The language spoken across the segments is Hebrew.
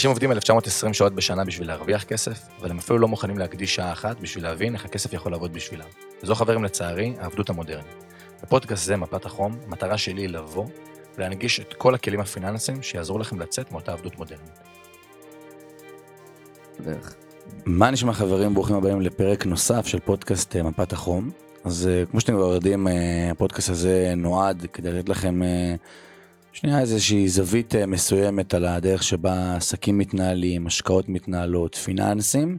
אנשים עובדים 1920 שעות בשנה בשביל להרוויח כסף, אבל הם אפילו לא מוכנים להקדיש שעה אחת בשביל להבין איך הכסף יכול לעבוד בשבילם. וזו חברים לצערי, העבדות המודרנית. בפודקאסט זה, מפת החום, המטרה שלי היא לבוא ולהנגיש את כל הכלים הפיננסיים שיעזרו לכם לצאת מאותה עבדות מודרנית. בערך. מה נשמע חברים, ברוכים הבאים לפרק נוסף של פודקאסט אה, מפת החום. אז אה, כמו שאתם כבר יודעים, אה, הפודקאסט הזה נועד כדי לתת לכם שנייה איזושהי זווית מסוימת על הדרך שבה עסקים מתנהלים, השקעות מתנהלות, פיננסים.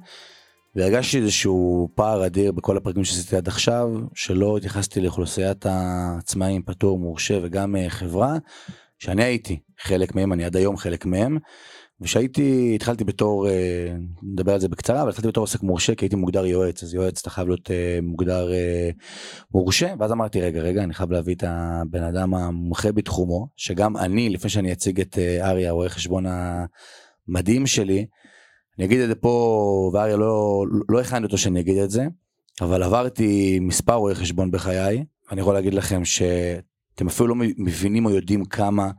והרגשתי איזשהו פער אדיר בכל הפרקים שעשיתי עד עכשיו, שלא התייחסתי לאוכלוסיית העצמאים, פטור, מורשה וגם חברה, שאני הייתי חלק מהם, אני עד היום חלק מהם. ושהייתי, התחלתי בתור, אה, נדבר על זה בקצרה, אבל התחלתי בתור עוסק מורשה כי הייתי מוגדר יועץ, אז יועץ אתה חייב להיות אה, מוגדר אה, מורשה, ואז אמרתי רגע רגע אני חייב להביא את הבן אדם המומחה בתחומו, שגם אני לפני שאני אציג את אריה רואה חשבון המדהים שלי, אני אגיד את זה פה, ואריה לא, לא הכנתי אותו שאני אגיד את זה, אבל עברתי מספר רואי חשבון בחיי, אני יכול להגיד לכם שאתם אפילו לא מבינים או יודעים כמה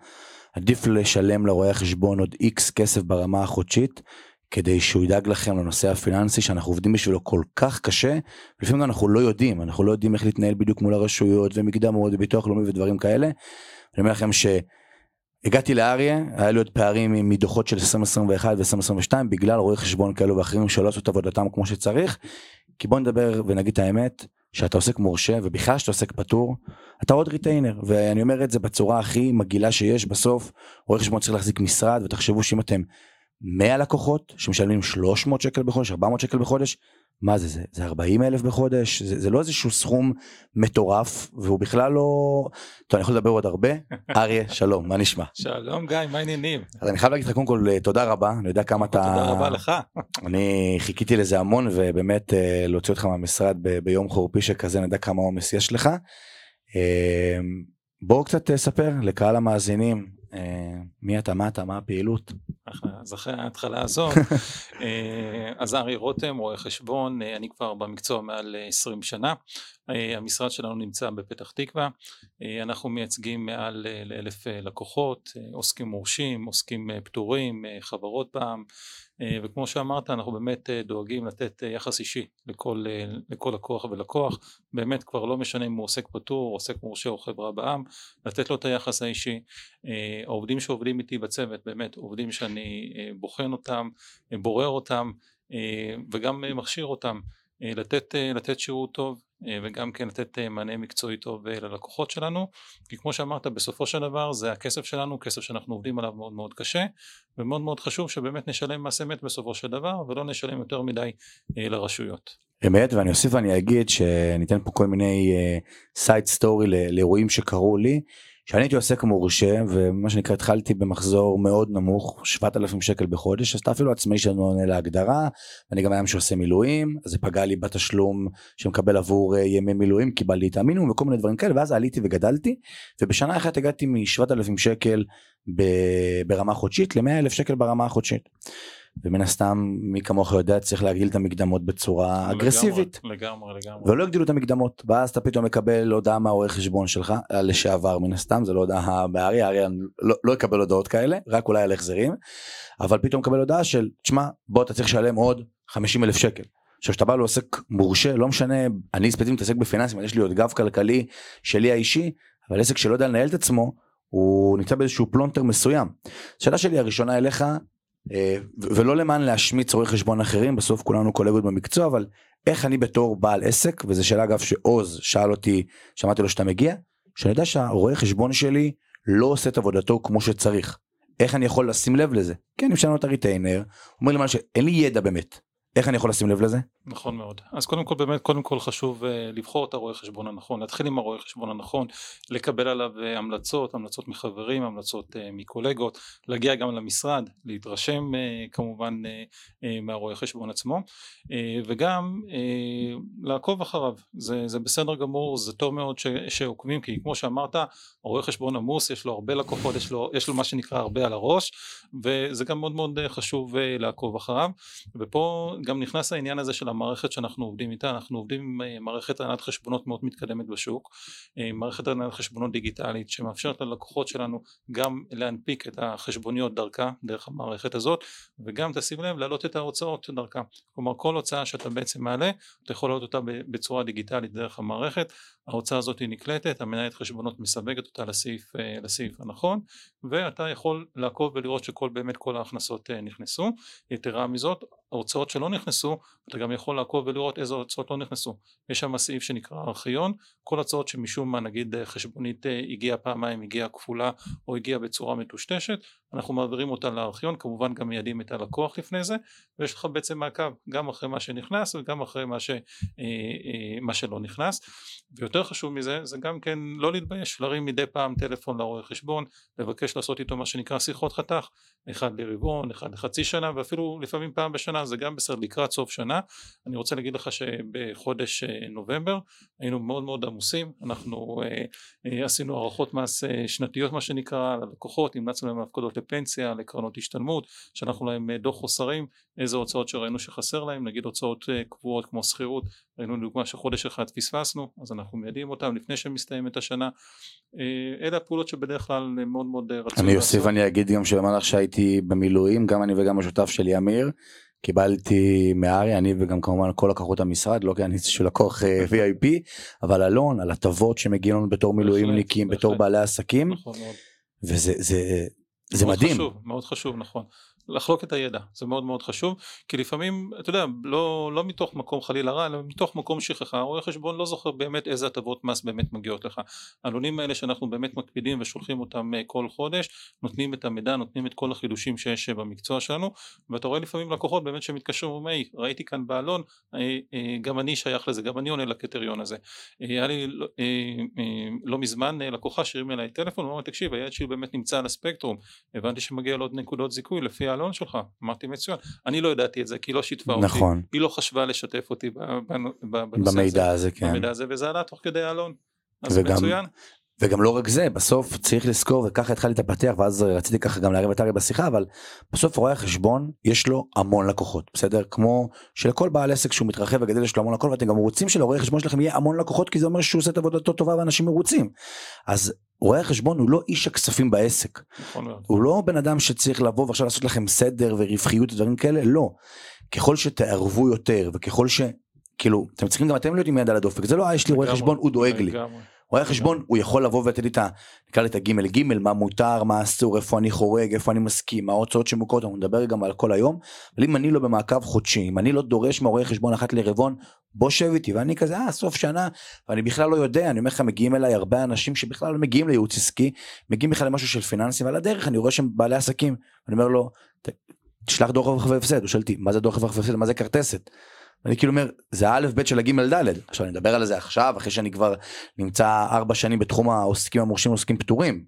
עדיף לשלם לרואה החשבון עוד איקס כסף ברמה החודשית, כדי שהוא ידאג לכם לנושא הפיננסי שאנחנו עובדים בשבילו כל כך קשה, לפעמים אנחנו לא יודעים, אנחנו לא יודעים איך להתנהל בדיוק מול הרשויות ומקדמות וביטוח לאומי ודברים כאלה. אני אומר לכם שהגעתי לאריה, היה לי עוד פערים מדוחות של 2021 ו-2022 בגלל רואי חשבון כאלו ואחרים שלא עשו את עבודתם כמו שצריך, כי בוא נדבר ונגיד את האמת, שאתה עוסק מורשה ובכלל שאתה עוסק פטור, אתה עוד ריטיינר ואני אומר את זה בצורה הכי מגעילה שיש בסוף. רואה חשבון צריך להחזיק משרד ותחשבו שאם אתם 100 לקוחות שמשלמים 300 שקל בחודש 400 שקל בחודש מה זה, זה, זה 40 אלף בחודש, זה, זה לא איזשהו סכום מטורף, והוא בכלל לא... טוב, אני יכול לדבר עוד הרבה. אריה, שלום, מה נשמע? שלום גיא, מה העניינים? אז אני חייב להגיד לך קודם כל אה, תודה רבה, אני יודע כמה אתה... תודה רבה לך. אני חיכיתי לזה המון, ובאמת אה, להוציא אותך מהמשרד ב- ביום חורפי שכזה, אני יודע כמה עומס יש לך. אה, בואו קצת תספר לקהל המאזינים מי אתה, מה אתה, מה הפעילות. אז אחרי ההתחלה הזאת, אה, אז ארי רותם, רואה חשבון, אה, אני כבר במקצוע מעל 20 שנה, המשרד שלנו נמצא בפתח תקווה, אנחנו מייצגים מעל לאלף לקוחות, עוסקים מורשים, עוסקים פטורים, חברות אה, וכמו שאמרת אנחנו באמת אה, דואגים לתת אה, יחס אישי לכל, לכל לקוח ולקוח. באמת כבר לא משנה אם הוא עוסק פטור עוסק מורשה או חברה בעם לתת לו את היחס האישי. העובדים שעובדים איתי בצוות באמת עובדים שאני בוחן אותם בורר אותם וגם מכשיר אותם לתת, לתת שירות טוב אה, וגם כן לתת אה, מענה מקצועי טוב אה, ללקוחות שלנו כי כמו שאמרת בסופו של דבר זה הכסף שלנו כסף שאנחנו עובדים עליו מאוד מאוד קשה ומאוד מאוד חשוב שבאמת נשלם מס אמת בסופו של דבר ולא נשלם יותר מדי לרשויות. אמת ואני אוסיף ואני אגיד שניתן פה כל מיני side story לאירועים שקרו לי כשאני הייתי עוסק מורשה ומה שנקרא התחלתי במחזור מאוד נמוך 7,000 שקל בחודש אז אתה אפילו עצמאי שלנו עונה להגדרה ואני גם אדם שעושה מילואים אז זה פגע לי בתשלום שמקבל עבור אה, ימי מילואים קיבלתי את המינימום וכל מיני דברים כאלה ואז עליתי וגדלתי ובשנה אחת הגעתי מ-7,000 שקל ברמה חודשית ל-100,000 שקל ברמה החודשית. ומן הסתם מי כמוך יודע צריך להגדיל את המקדמות בצורה לגמרי, אגרסיבית. לגמרי לגמרי. ולא הגדילו את המקדמות ואז אתה פתאום מקבל הודעה מהעורך חשבון שלך לשעבר מן הסתם זה לא הודעה בארי ארי לא, לא יקבל הודעות כאלה רק אולי על החזרים אבל פתאום מקבל הודעה של תשמע בוא אתה צריך לשלם עוד 50 אלף שקל. עכשיו כשאתה בא לעוסק מורשה לא משנה אני ספציפית מתעסק בפיננסים יש לי עוד גב כלכלי שלי האישי אבל עסק שלא יודע לנהל את עצמו הוא נמצא באיזשהו פלונטר מסוים. השאלה שלי הראשונה אליך אה, ולא למען להשמיץ רואי חשבון אחרים בסוף כולנו קולגות במקצוע אבל איך אני בתור בעל עסק וזו שאלה אגב שעוז שאל אותי שמעתי לו שאתה מגיע שאני יודע שהרואה חשבון שלי לא עושה את עבודתו כמו שצריך. איך אני יכול לשים לב לזה? כן אני משנה את הריטיינר אומר לי מה שאין לי ידע באמת איך אני יכול לשים לב לזה? נכון מאוד. אז קודם כל באמת קודם כל חשוב uh, לבחור את הרואה חשבון הנכון, להתחיל עם הרואה חשבון הנכון, לקבל עליו uh, המלצות, המלצות מחברים, המלצות uh, מקולגות, להגיע גם למשרד, להתרשם uh, כמובן uh, uh, מהרואה חשבון עצמו uh, וגם uh, לעקוב אחריו, זה, זה בסדר גמור, זה טוב מאוד ש, שעוקבים כי כמו שאמרת הרואה חשבון עמוס, יש לו הרבה לקוחות, יש לו, יש לו מה שנקרא הרבה על הראש וזה גם מאוד מאוד חשוב uh, לעקוב אחריו ופה גם נכנס העניין הזה של המערכת שאנחנו עובדים איתה, אנחנו עובדים עם אה, מערכת הנהלת חשבונות מאוד מתקדמת בשוק, אה, מערכת הנהלת חשבונות דיגיטלית שמאפשרת ללקוחות שלנו גם להנפיק את החשבוניות דרכה, דרך המערכת הזאת, וגם תשים לב להעלות את ההוצאות דרכה, כלומר כל הוצאה שאתה בעצם מעלה, אתה יכול להעלות אותה בצורה דיגיטלית דרך המערכת, ההוצאה הזאת היא נקלטת, המנהלת חשבונות מסווגת אותה לסעיף, לסעיף הנכון, ואתה יכול לעקוב ולראות שכל באמת כל ההכנסות נכנסו, יתרה מזאת ההוצאות שלא נכנסו אתה גם יכול לעקוב ולראות איזה הוצאות לא נכנסו. יש שם סעיף שנקרא ארכיון. כל הצעות שמשום מה נגיד חשבונית אה, הגיעה פעמיים הגיעה כפולה או הגיעה בצורה מטושטשת אנחנו מעבירים אותה לארכיון כמובן גם מיידעים את הלקוח לפני זה ויש לך בעצם מעקב גם אחרי מה שנכנס וגם אחרי מה, ש, אה, אה, מה שלא נכנס. ויותר חשוב מזה זה גם כן לא להתבייש להרים מדי פעם טלפון לרואה חשבון לבקש לעשות איתו מה שנקרא שיחות חתך אחד לרבעון אחד לחצי שנה ואפילו לפעמים פעם בשנה זה גם בסדר לקראת סוף שנה. אני רוצה להגיד לך שבחודש אה, נובמבר היינו מאוד מאוד עמוסים אנחנו אה, אה, עשינו הערכות מס שנתיות מה שנקרא ללקוחות המלצנו להם הפקדות לפנסיה לקרנות השתלמות שלחנו להם דוח חוסרים איזה הוצאות שראינו שחסר להם נגיד הוצאות קבועות כמו שכירות ראינו לדוגמה שחודש אחד פספסנו אז אנחנו מיידעים אותם לפני שמסתיימת השנה. אלה הפעולות שבדרך כלל מאוד מאוד רצו אני אוסיף ואני אגיד גם שבמהלך שהייתי במילואים גם אני וגם השותף שלי אמיר קיבלתי מארי אני וגם כמובן כל לקוחות המשרד לא כי אני של לקוח אה, VIP אבל אלון על הטבות שמגיעים לנו בתור מילואימניקים בתור בעלי עסקים. נכון וזה זה זה מדהים. חשוב, מאוד חשוב נכון לחלוק את הידע זה מאוד מאוד חשוב כי לפעמים אתה יודע לא, לא מתוך מקום חלילה רע אלא מתוך מקום שכחה רואה חשבון לא זוכר באמת איזה הטבות מס באמת מגיעות לך. העלונים האלה שאנחנו באמת מקפידים ושולחים אותם אה, כל חודש נותנים את המידע נותנים את כל החידושים שיש אה, במקצוע שלנו ואתה רואה לפעמים לקוחות באמת שמתקשרים ואומרים ראיתי כאן בעלון אה, גם אני שייך לזה גם אני עונה לקריטריון הזה. היה לי לא, לא מזמן לקוחה שהרים אליי טלפון ואומר תקשיב הילד שלי באמת נמצא על הספקטרום הבנתי שמגיע לו עוד נקודות זיכוי לפי העלון שלך. אמרתי מצוין. אני לא ידעתי את זה כי היא לא שיתפה נכון. אותי היא לא חשבה לשתף אותי בנושא במידע הזה, כן. במידע הזה וזה עלה תוך כדי העלון אז וגם, מצוין וגם לא רק זה בסוף צריך לזכור וככה התחלתי את הפתיח ואז רציתי ככה גם להרים את ארי בשיחה אבל בסוף רואה החשבון יש לו המון לקוחות בסדר? כמו שלכל בעל עסק שהוא מתרחב וגדל יש לו המון לקוחות ואתם גם רוצים שלרואה החשבון שלכם יהיה המון לקוחות כי זה אומר שהוא עושה את עבודתו טובה ואנשים מרוצים. אז רואה החשבון הוא לא איש הכספים בעסק. נכון הוא לא בן אדם שצריך לבוא ועכשיו לעשות לכם סדר ורווחיות ודברים כאלה לא. ככל שתערבו יותר וככל ש... כאילו אתם צריכים גם אתם להיות עם יד על הדופק זה לא יש לי רואה חשבון הוא דואג לי רואה חשבון הוא יכול לבוא ולתת לי את ה... נקרא לי את הגימל גימל מה מותר מה אסור איפה אני חורג איפה אני מסכים מה ההוצאות שמוכרות אנחנו נדבר גם על כל היום. אבל אם אני לא במעקב חודשי אם אני לא דורש מהרואה חשבון אחת לרבעון בוא שב איתי ואני כזה אה סוף שנה ואני בכלל לא יודע אני אומר לך מגיעים אליי הרבה אנשים שבכלל לא מגיעים לייעוץ עסקי מגיעים בכלל למשהו של פיננסים ועל הדרך אני רואה שהם בעלי עסקים. אני אומר לו תשלח דוח רווח והפסד. הוא שואל אותי מה זה דוח רווח והפסד? מה זה כרטסת אני כאילו אומר זה האלף בית של הגימל דלת. עכשיו אני מדבר על זה עכשיו אחרי שאני כבר נמצא ארבע שנים בתחום העוסקים המורשים עוסקים פטורים.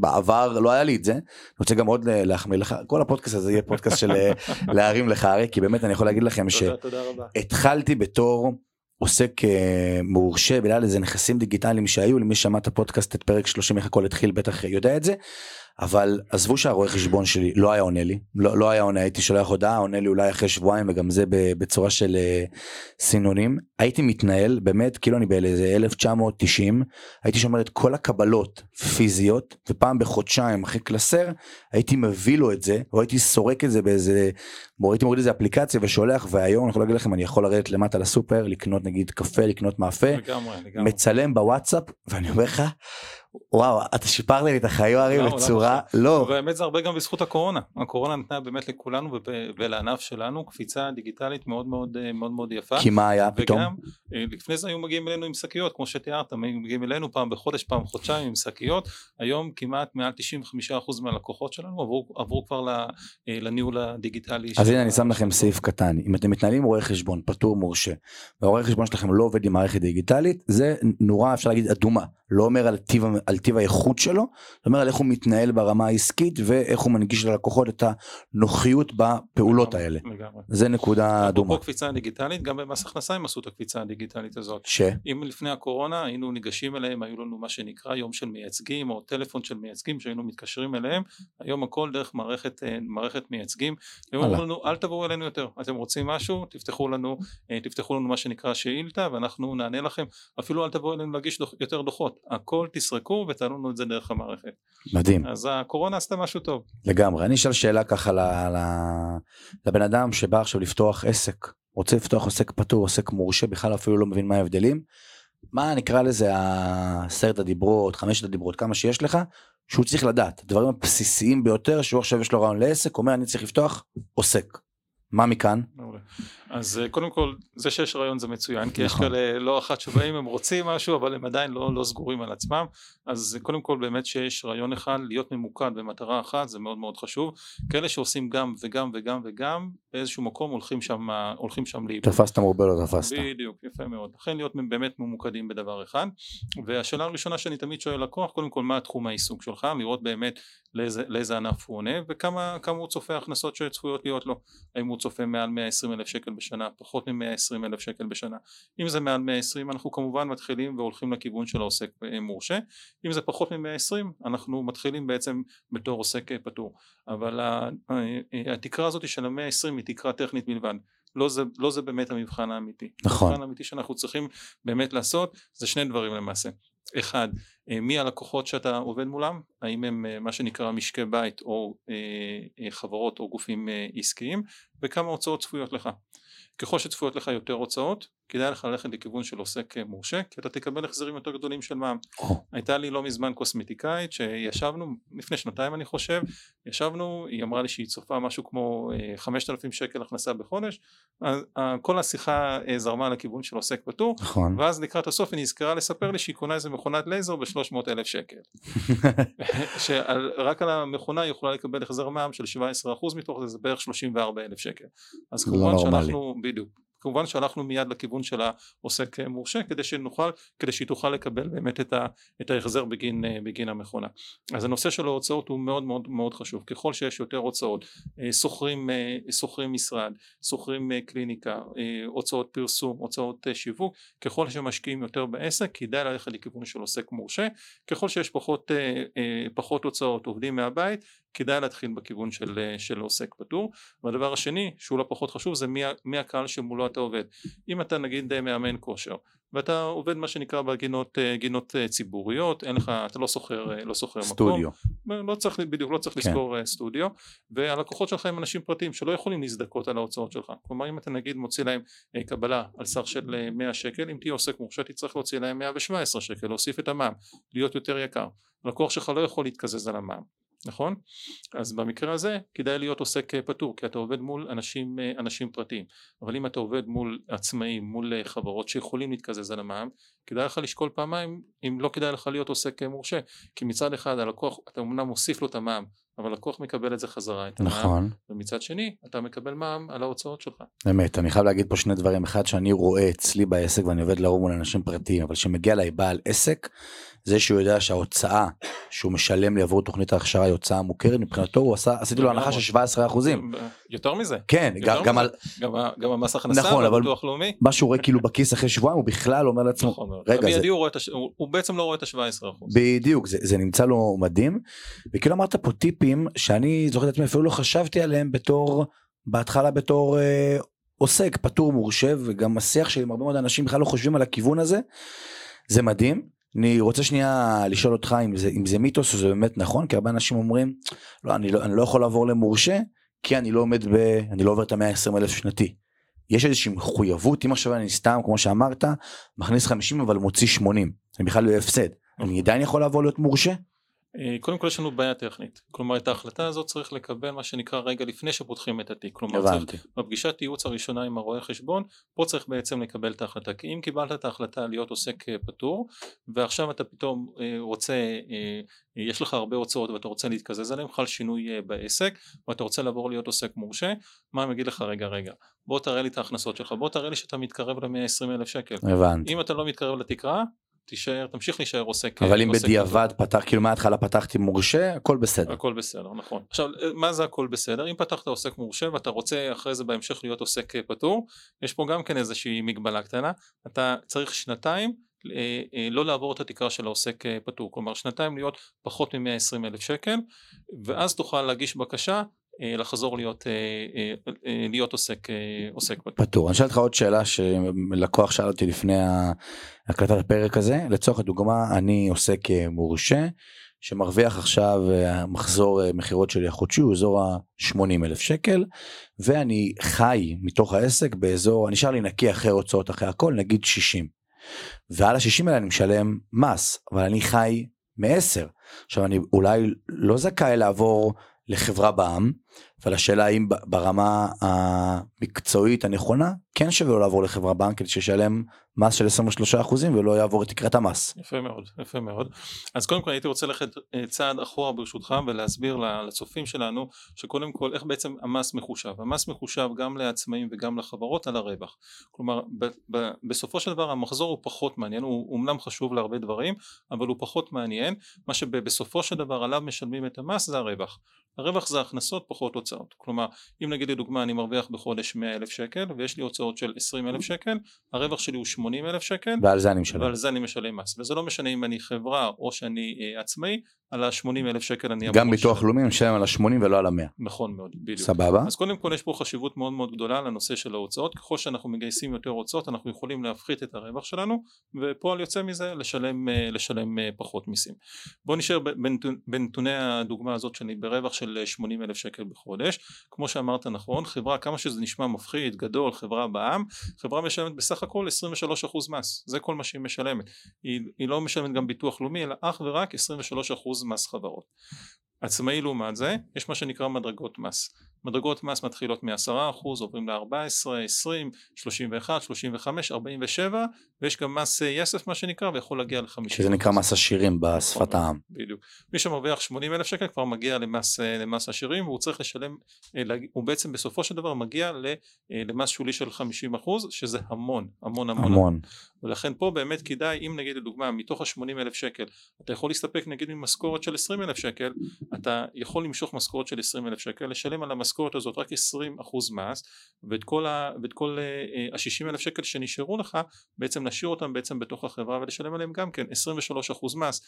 בעבר לא היה לי את זה. אני רוצה גם עוד להחמיא לך. כל הפודקאסט הזה יהיה פודקאסט של אה, להרים לך ארי כי באמת אני יכול להגיד לכם שהתחלתי בתור עוסק אה, מורשה בגלל איזה נכסים דיגיטליים שהיו. למי שמע את הפודקאסט את פרק 30 איך הכל התחיל בטח יודע את זה אבל עזבו שהרואה חשבון שלי לא היה עונה לי לא, לא היה עונה הייתי שולח הודעה עונה לי אולי אחרי שבועיים וגם זה בצורה של uh, סינונים הייתי מתנהל באמת כאילו אני באיזה 1990 הייתי שומר את כל הקבלות פיזיות ופעם בחודשיים אחרי קלסר הייתי מביא לו את זה או הייתי סורק את זה באיזה הייתי מוריד איזה אפליקציה ושולח והיום אני יכול להגיד לכם אני יכול לרדת למטה לסופר לקנות נגיד קפה לקנות מאפה לגמרי, לגמרי. מצלם בוואטסאפ ואני אומר לך וואו אתה שיפרת לי את החיים הרי בצורה לא באמת זה הרבה גם בזכות הקורונה. הקורונה נתנה באמת לכולנו ולענף שלנו קפיצה דיגיטלית מאוד מאוד אה, מאוד מאוד יפה. כי מה היה פתאום? וגם אה, לפני זה היו מגיעים אלינו עם שקיות כמו שתיארת מגיעים אלינו פעם בחודש פעם חודשיים עם שקיות. היום כמעט מעל 95% מהלקוחות שלנו עברו, עברו כבר אה, לניהול הדיגיטלי אז הנה אני שם לכם סעיף קטן. אם אתם מתנהלים עם רואה חשבון פטור מורשה והרואה חשבון שלכם לא עובד עם מערכת דיגיטלית זה נורא אפשר להגיד אדומה. לא אומר על טיב על טיב האיכות שלו, זאת אומרת על איך הוא מתנהל ברמה העסקית ואיך הוא מנגיש ללקוחות את הנוחיות בפעולות האלה. לגמרי. זה נקודה אדומה. אפרופו קפיצה דיגיטלית, גם במס הכנסה הם עשו את הקפיצה הדיגיטלית הזאת. ש? אם לפני הקורונה היינו ניגשים אליהם, היו לנו מה שנקרא יום של מייצגים או טלפון של מייצגים שהיינו מתקשרים אליהם, היום הכל דרך מערכת, אה, מערכת מייצגים, הם. אומרים לנו אל תבואו אלינו יותר, אתם רוצים משהו, תפתחו לנו, אה, תפתחו לנו מה שנקרא שאילתה ואנחנו נענה לכם, אפילו אל תבואו אלינו להגיש דוח, יותר דוחות, הכל תסרקו ותעלו לנו את זה דרך המערכת. מדהים. אז הקורונה עשתה משהו טוב. לגמרי. אני אשאל שאלה ככה ל, ל, לבן אדם שבא עכשיו לפתוח עסק, רוצה לפתוח עוסק פטור, עוסק מורשה, בכלל אפילו לא מבין מה ההבדלים. מה נקרא לזה עשרת הדיברות, חמשת הדיברות, כמה שיש לך, שהוא צריך לדעת, הדברים הבסיסיים ביותר, שהוא עכשיו יש לו רעיון לעסק, אומר אני צריך לפתוח עוסק. מה מכאן? מעולה. אז אה, קודם כל זה שיש רעיון זה מצוין כי יש נכון. כאלה לא אחת שבאים הם רוצים משהו אבל הם עדיין לא, לא סגורים על עצמם אז קודם כל באמת שיש רעיון אחד להיות ממוקד במטרה אחת זה מאוד מאוד חשוב כאלה שעושים גם וגם וגם וגם באיזשהו מקום הולכים שם הולכים שם לאיבוד תפסת מרובה לא תפסת. בדיוק יפה מאוד לכן להיות באמת ממוקדים בדבר אחד והשאלה הראשונה שאני תמיד שואל לקוח קודם כל מה התחום העיסוק שלך לראות באמת לאיזה, לאיזה ענף הוא עונה וכמה כמה הוא צופה הכנסות שצפויות להיות לו האם הוא צופה מעל 120 אלף שקל בשנה פחות מ-120 אלף שקל בשנה. אם זה מעל 120 אנחנו כמובן מתחילים והולכים לכיוון של העוסק אה, מורשה. אם זה פחות מ-120 אנחנו מתחילים בעצם בתור עוסק אה, פטור. אבל ה- ה- התקרה הזאת של ה-120 היא תקרה טכנית בלבד לא זה, לא זה באמת המבחן האמיתי. נכון. המבחן האמיתי שאנחנו צריכים באמת לעשות זה שני דברים למעשה אחד אה, מי הלקוחות שאתה עובד מולם? האם הם אה, מה שנקרא משקי בית או אה, חברות או גופים עסקיים? וכמה הוצאות צפויות לך? ככל שצפויות לך יותר הוצאות כדאי לך ללכת לכיוון של עוסק אה, מורשה כי אתה תקבל החזרים יותר גדולים של מע"מ. הייתה לי לא מזמן קוסמטיקאית שישבנו לפני שנתיים אני חושב ישבנו היא אמרה לי שהיא צופה משהו כמו אה, 5,000 שקל הכנסה בחודש. אז, אה, כל השיחה אה, זרמה לכיוון של עוסק פטור. נכון. ואז לקראת הסוף היא נזכרה לספר לי שהיא קונה איזה מכונת לייזר ב-300 אלף שקל. שרק על המכונה היא יכולה לקבל החזר מע"מ של 17% מתוך זה זה בערך 34 אלף שקל. אז לא כמובן נורמלי. שאנחנו בדיוק כמובן שהלכנו מיד לכיוון של העוסק מורשה כדי שנוכל כדי שהיא תוכל לקבל באמת את, ה, את ההחזר בגין, אה, בגין המכונה. אז הנושא של ההוצאות הוא מאוד מאוד מאוד חשוב. ככל שיש יותר הוצאות אה, שוכרים, אה, שוכרים משרד שוכרים קליניקה הוצאות פרסום הוצאות שיווק ככל שמשקיעים יותר בעסק כדאי ללכת לכיוון של עוסק מורשה. ככל שיש פחות, פחות הוצאות עובדים מהבית כדאי להתחיל בכיוון של, אה, של עוסק פטור. והדבר השני שהוא לא פחות חשוב זה מי, מי הקהל שמולו אתה עובד. אם אתה נגיד אה, מאמן כושר ואתה עובד מה שנקרא בגינות אה, גינות ציבוריות אין לך אתה לא שוכר לא שוכר מקום. סטודיו. לא צריך בדיוק לא צריך כן. לשכור סטודיו. והלקוחות שלך הם אנשים פרטיים שלא יכולים להזדכות על ההוצאות שלך. כלומר אם אתה נגיד מוציא להם קבלה על סך של אה, 100 שקל אם תהיה עוסק מורשה תצטרך להוציא להם 117 שקל להוסיף את המע"מ להיות יותר יקר. לקוח שלך לא יכול להתקזז על המע"מ נכון? אז במקרה הזה כדאי להיות עוסק אה, פטור כי אתה עובד מול אנשים, אה, אנשים פרטיים אבל אם אתה עובד מול עצמאים מול אה, חברות שיכולים להתקזז על המע"מ כדאי לך לשקול פעמיים אם לא כדאי לך להיות עוסק מורשה כי מצד אחד הלקוח אתה אמנם מוסיף לו את המע"מ אבל הלקוח מקבל את זה חזרה את המע"מ נכון. ומצד שני אתה מקבל מע"מ על ההוצאות שלך באמת, אני חייב להגיד פה שני דברים. אחד, שאני רואה אצלי בעסק ואני עובד לרוב מול אנשים פרטיים, אבל כשמגיע אליי בעל עסק, זה שהוא יודע שההוצאה שהוא משלם לי עבור תוכנית ההכשרה היא הוצאה מוכרת, מבחינתו הוא עשה, עשיתי לו הנחה של 17 אחוזים. יותר מזה כן, יותר גם, גם מזה. על גם, גם המס הכנסה נכון, אבל- לאומי מה שהוא רואה כאילו בכיס אחרי שבועיים, הוא בכלל אומר לעצמו, נכון. רגע, זה- הוא, הש... הוא, הוא בעצם לא רואה את ה-17% בדיוק, זה, זה נמצא לו מדהים. וכאילו אמרת פה טיפים שאני זוכר את עצמי אפילו לא חשבתי עליהם בתור, בהתחלה בתור אה, עוסק פטור מורשה, וגם השיח שלי עם הרבה מאוד אנשים בכלל לא חושבים על הכיוון הזה. זה מדהים. אני רוצה שנייה לשאול אותך אם זה, אם זה מיתוס או זה באמת נכון, כי הרבה אנשים אומרים, לא, אני לא, אני לא יכול לעבור למורשה, כי אני לא עומד ב... אני לא עובר את המאה ה-20 אלף שנתי. יש איזושהי מחויבות, אם עכשיו אני סתם, כמו שאמרת, מכניס 50 אבל מוציא 80, אני בכלל לא הפסד. אני עדיין יכול לעבור להיות מורשה? אה, קודם כל יש לנו בעיה טכנית. כלומר את ההחלטה הזאת צריך לקבל מה שנקרא רגע לפני שפותחים את התיק. כלומר צריך. בפגישת ייעוץ הראשונה עם הרואה חשבון פה צריך בעצם לקבל את ההחלטה. כי אם קיבלת את ההחלטה להיות עוסק אה, פטור ועכשיו אתה פתאום אה, רוצה יש לך הרבה הוצאות ואתה רוצה להתקזז עליהם חל שינוי בעסק ואתה רוצה לעבור להיות עוסק מורשה מה אני אגיד לך? רגע רגע בוא תראה לי את ההכנסות שלך בוא תראה לי שאתה מתקרב ל-120 אלף שקל. הבנתי. אם אתה לא מתקרב לתקרה תישאר, תמשיך להישאר עוסק. אבל אם עוסק בדיעבד פתח, כאילו מההתחלה פתחתי מורשה, הכל בסדר. הכל בסדר, נכון. עכשיו, מה זה הכל בסדר? אם פתחת עוסק מורשה ואתה רוצה אחרי זה בהמשך להיות עוסק אה, פטור, יש פה גם כן איזושהי מגבלה קטנה, אתה צריך שנתיים אה, אה, לא לעבור את התקרה של העוסק פטור, כלומר שנתיים להיות פחות מ-120 אלף שקל, ואז תוכל להגיש בקשה לחזור להיות, להיות עוסק, עוסק פטור. אני אשאל אותך עוד שאלה שלקוח שאל אותי לפני הקלטת הפרק הזה, לצורך הדוגמה אני עוסק מורשה שמרוויח עכשיו מחזור מכירות שלי החודשי הוא אזור ה-80 אלף שקל ואני חי מתוך העסק באזור, נשאר לי נקי אחרי הוצאות אחרי הכל נגיד 60. ועל ה-60 האלה אני משלם מס אבל אני חי מ-10. עכשיו אני אולי לא זכאי לעבור לחברה בע"מ, אבל השאלה האם ברמה המקצועית הנכונה כן שווה לעבור לחברה בע"מ כדי שישלם מס של 23% ולא יעבור את תקרת המס. יפה מאוד, יפה מאוד. אז קודם כל הייתי רוצה ללכת אה, צעד אחורה ברשותך ולהסביר לצופים שלנו שקודם כל איך בעצם המס מחושב. המס מחושב גם לעצמאים וגם לחברות על הרווח. כלומר ב- ב- בסופו של דבר המחזור הוא פחות מעניין, הוא אומנם חשוב להרבה דברים אבל הוא פחות מעניין. מה שבסופו של דבר עליו משלמים את המס זה הרווח. הרווח זה הכנסות פחות הוצאות. כלומר אם נגיד לדוגמה אני מרוויח בחודש 100 אלף שקל ויש לי הוצאות של 20 אלף שקל הרווח שלי הוא 80 אלף שקל ועל זה אני משלם. ועל זה אני משלם מס. וזה לא משנה אם אני חברה או שאני אה, עצמאי על ה-80 אלף שקל אני גם ביטוח לאומי משלם על ה-80 ולא על ה-100 נכון מאוד בדיוק. סבבה. אז קודם כל יש פה חשיבות מאוד מאוד גדולה לנושא של ההוצאות. ככל שאנחנו מגייסים יותר הוצאות אנחנו יכולים להפחית את הרווח שלנו ופועל יוצא מזה לשלם, אה, לשלם אה, פחות מיסים. בואו נשאר בנתוני הדוגמה הזאת שאני ברווח של 80 אלף שקל בחודש. כמו שאמרת נכון חברה כמה שזה נשמע מפחיד גדול חברה בע"מ חברה משלמת בסך הכל 23% מס. זה כל מה שהיא משלמת. היא, היא לא משלמת גם ביטוח לאומי אלא אך ורק 23% מס חברות. עצמאי לעומת זה יש מה שנקרא מדרגות מס מדרגות מס מתחילות מ-10% עוברים ל-14, 20, 31, 35, 47 ויש גם מס יסף מה שנקרא ויכול להגיע ל-50. שזה נקרא מס עשירים בשפת העם. בדיוק. מי שמרוויח 80 אלף שקל כבר מגיע למס, למס עשירים והוא צריך לשלם, הוא בעצם בסופו של דבר מגיע למס שולי של 50 שזה המון המון המון. המון. ולכן פה באמת כדאי אם נגיד לדוגמה מתוך ה-80 אלף שקל אתה יכול להסתפק נגיד ממשכורת של 20 אלף שקל אתה יכול למשוך משכורת של 20 אלף שקל לשלם על המשכורת הזאת רק 20 אחוז מס ואת כל, ה, ואת כל ה-60 אלף שקל שנשארו לך בעצם נשאיר אותם בעצם בתוך החברה ולשלם עליהם גם כן 23 אחוז מס.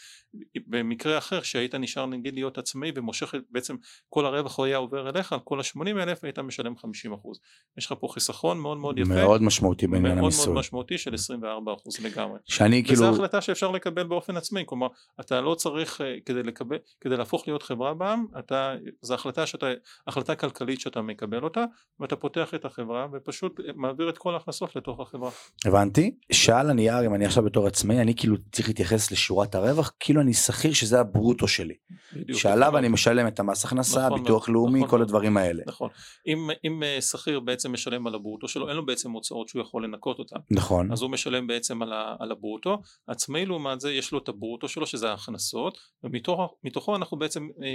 במקרה אחר שהיית נשאר נגיד להיות עצמאי ומושך בעצם כל הרווח היה עובר אליך על כל ה-80 אלף היית משלם 50 אחוז. יש לך פה חיסכון מאוד מאוד יפה. מאוד משמעותי בעניין המיסוי. מאוד מאוד משמעותי של 24 אחוז לגמרי. שאני כאילו וזו החלטה שאפשר לקבל באופן עצמאי. כלומר אתה לא צריך אה, כדי לקבל כדי להפוך להיות חברה בעם אתה זו החלטה שאתה החלטה כלכלית שאתה מקבל אותה ואתה פותח את החברה ופשוט מעביר את כל ההכנסות לתוך החברה. הבנתי. שעל הנייר אם אני עכשיו בתור עצמאי אני כאילו צריך להתייחס לשורת הרווח כאילו אני שכיר שזה הברוטו שלי. בדיוק, שעליו נכון. אני משלם את המס הכנסה, נכון, ביטוח נכון, לאומי, נכון, כל הדברים האלה. נכון. אם, אם אה, שכיר בעצם משלם על הברוטו שלו אין לו בעצם הוצאות שהוא יכול לנקות אותן. נכון. אז הוא משלם בעצם על, ה, על הברוטו. עצמאי לעומת זה יש לו את הברוטו שלו שזה ההכנסות ומתוכו אנחנו בעצם אה,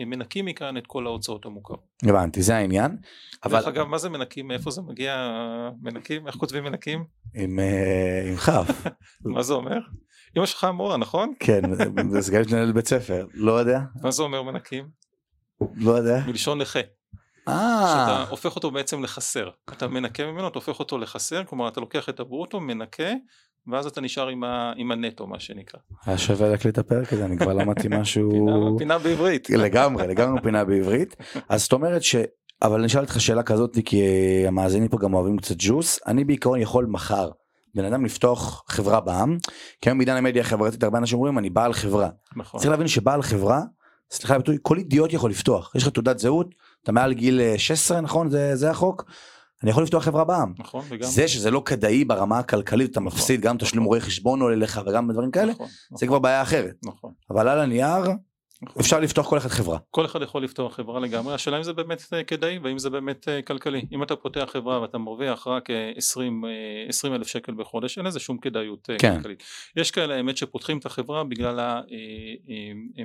אה, מנקים מכאן את כל ההוצאות המוכרות. הבנתי זה העניין. אבל... דרך אגב מה זה מנקים מאיפה זה מגיע מנקים איך כותבים מנקים? עם, עם כף. מה זה אומר? אמא שלך מורה נכון? כן זה סגנית מנהל בית ספר לא יודע. מה זה אומר מנקים? לא יודע. מלשון נכה. שאתה הופך אותו בעצם לחסר אתה מנקה ממנו אתה הופך אותו לחסר כלומר אתה לוקח את הברוטו מנקה ואז אתה נשאר עם, ה, עם הנטו מה שנקרא. היה שווה להקליט את הפרק הזה אני כבר למדתי משהו פינה, פינה בעברית לגמרי לגמרי פינה בעברית אז זאת אומרת ש... אבל אני אשאל אותך שאלה כזאת כי המאזינים פה גם אוהבים קצת ג'וס אני בעיקרון יכול מחר בן אדם לפתוח חברה בעם כי היום בעידן המדיה החברתית הרבה אנשים אומרים אני בעל חברה. נכון. צריך להבין שבעל חברה סליחה כל אידיוט יכול לפתוח יש לך תעודת זהות אתה מעל גיל 16 אה, נכון זה, זה החוק אני יכול לפתוח חברה בעם. נכון, וגם... זה שזה לא כדאי ברמה הכלכלית, אתה נכון, מפסיד גם תשלום נכון. רואה חשבון עולה לך וגם דברים כאלה, נכון, זה נכון. כבר בעיה אחרת. נכון. אבל על הנייר. אפשר לפתוח כל אחד חברה. כל אחד יכול לפתוח חברה לגמרי, השאלה אם זה באמת אה, כדאי והאם זה באמת אה, כלכלי. אם אתה פותח חברה ואתה מרוויח רק אה, 20 אה, 20 אלף שקל בחודש, אין לזה שום כדאיות כן. כלכלית. יש כאלה האמת שפותחים את החברה בגלל ה,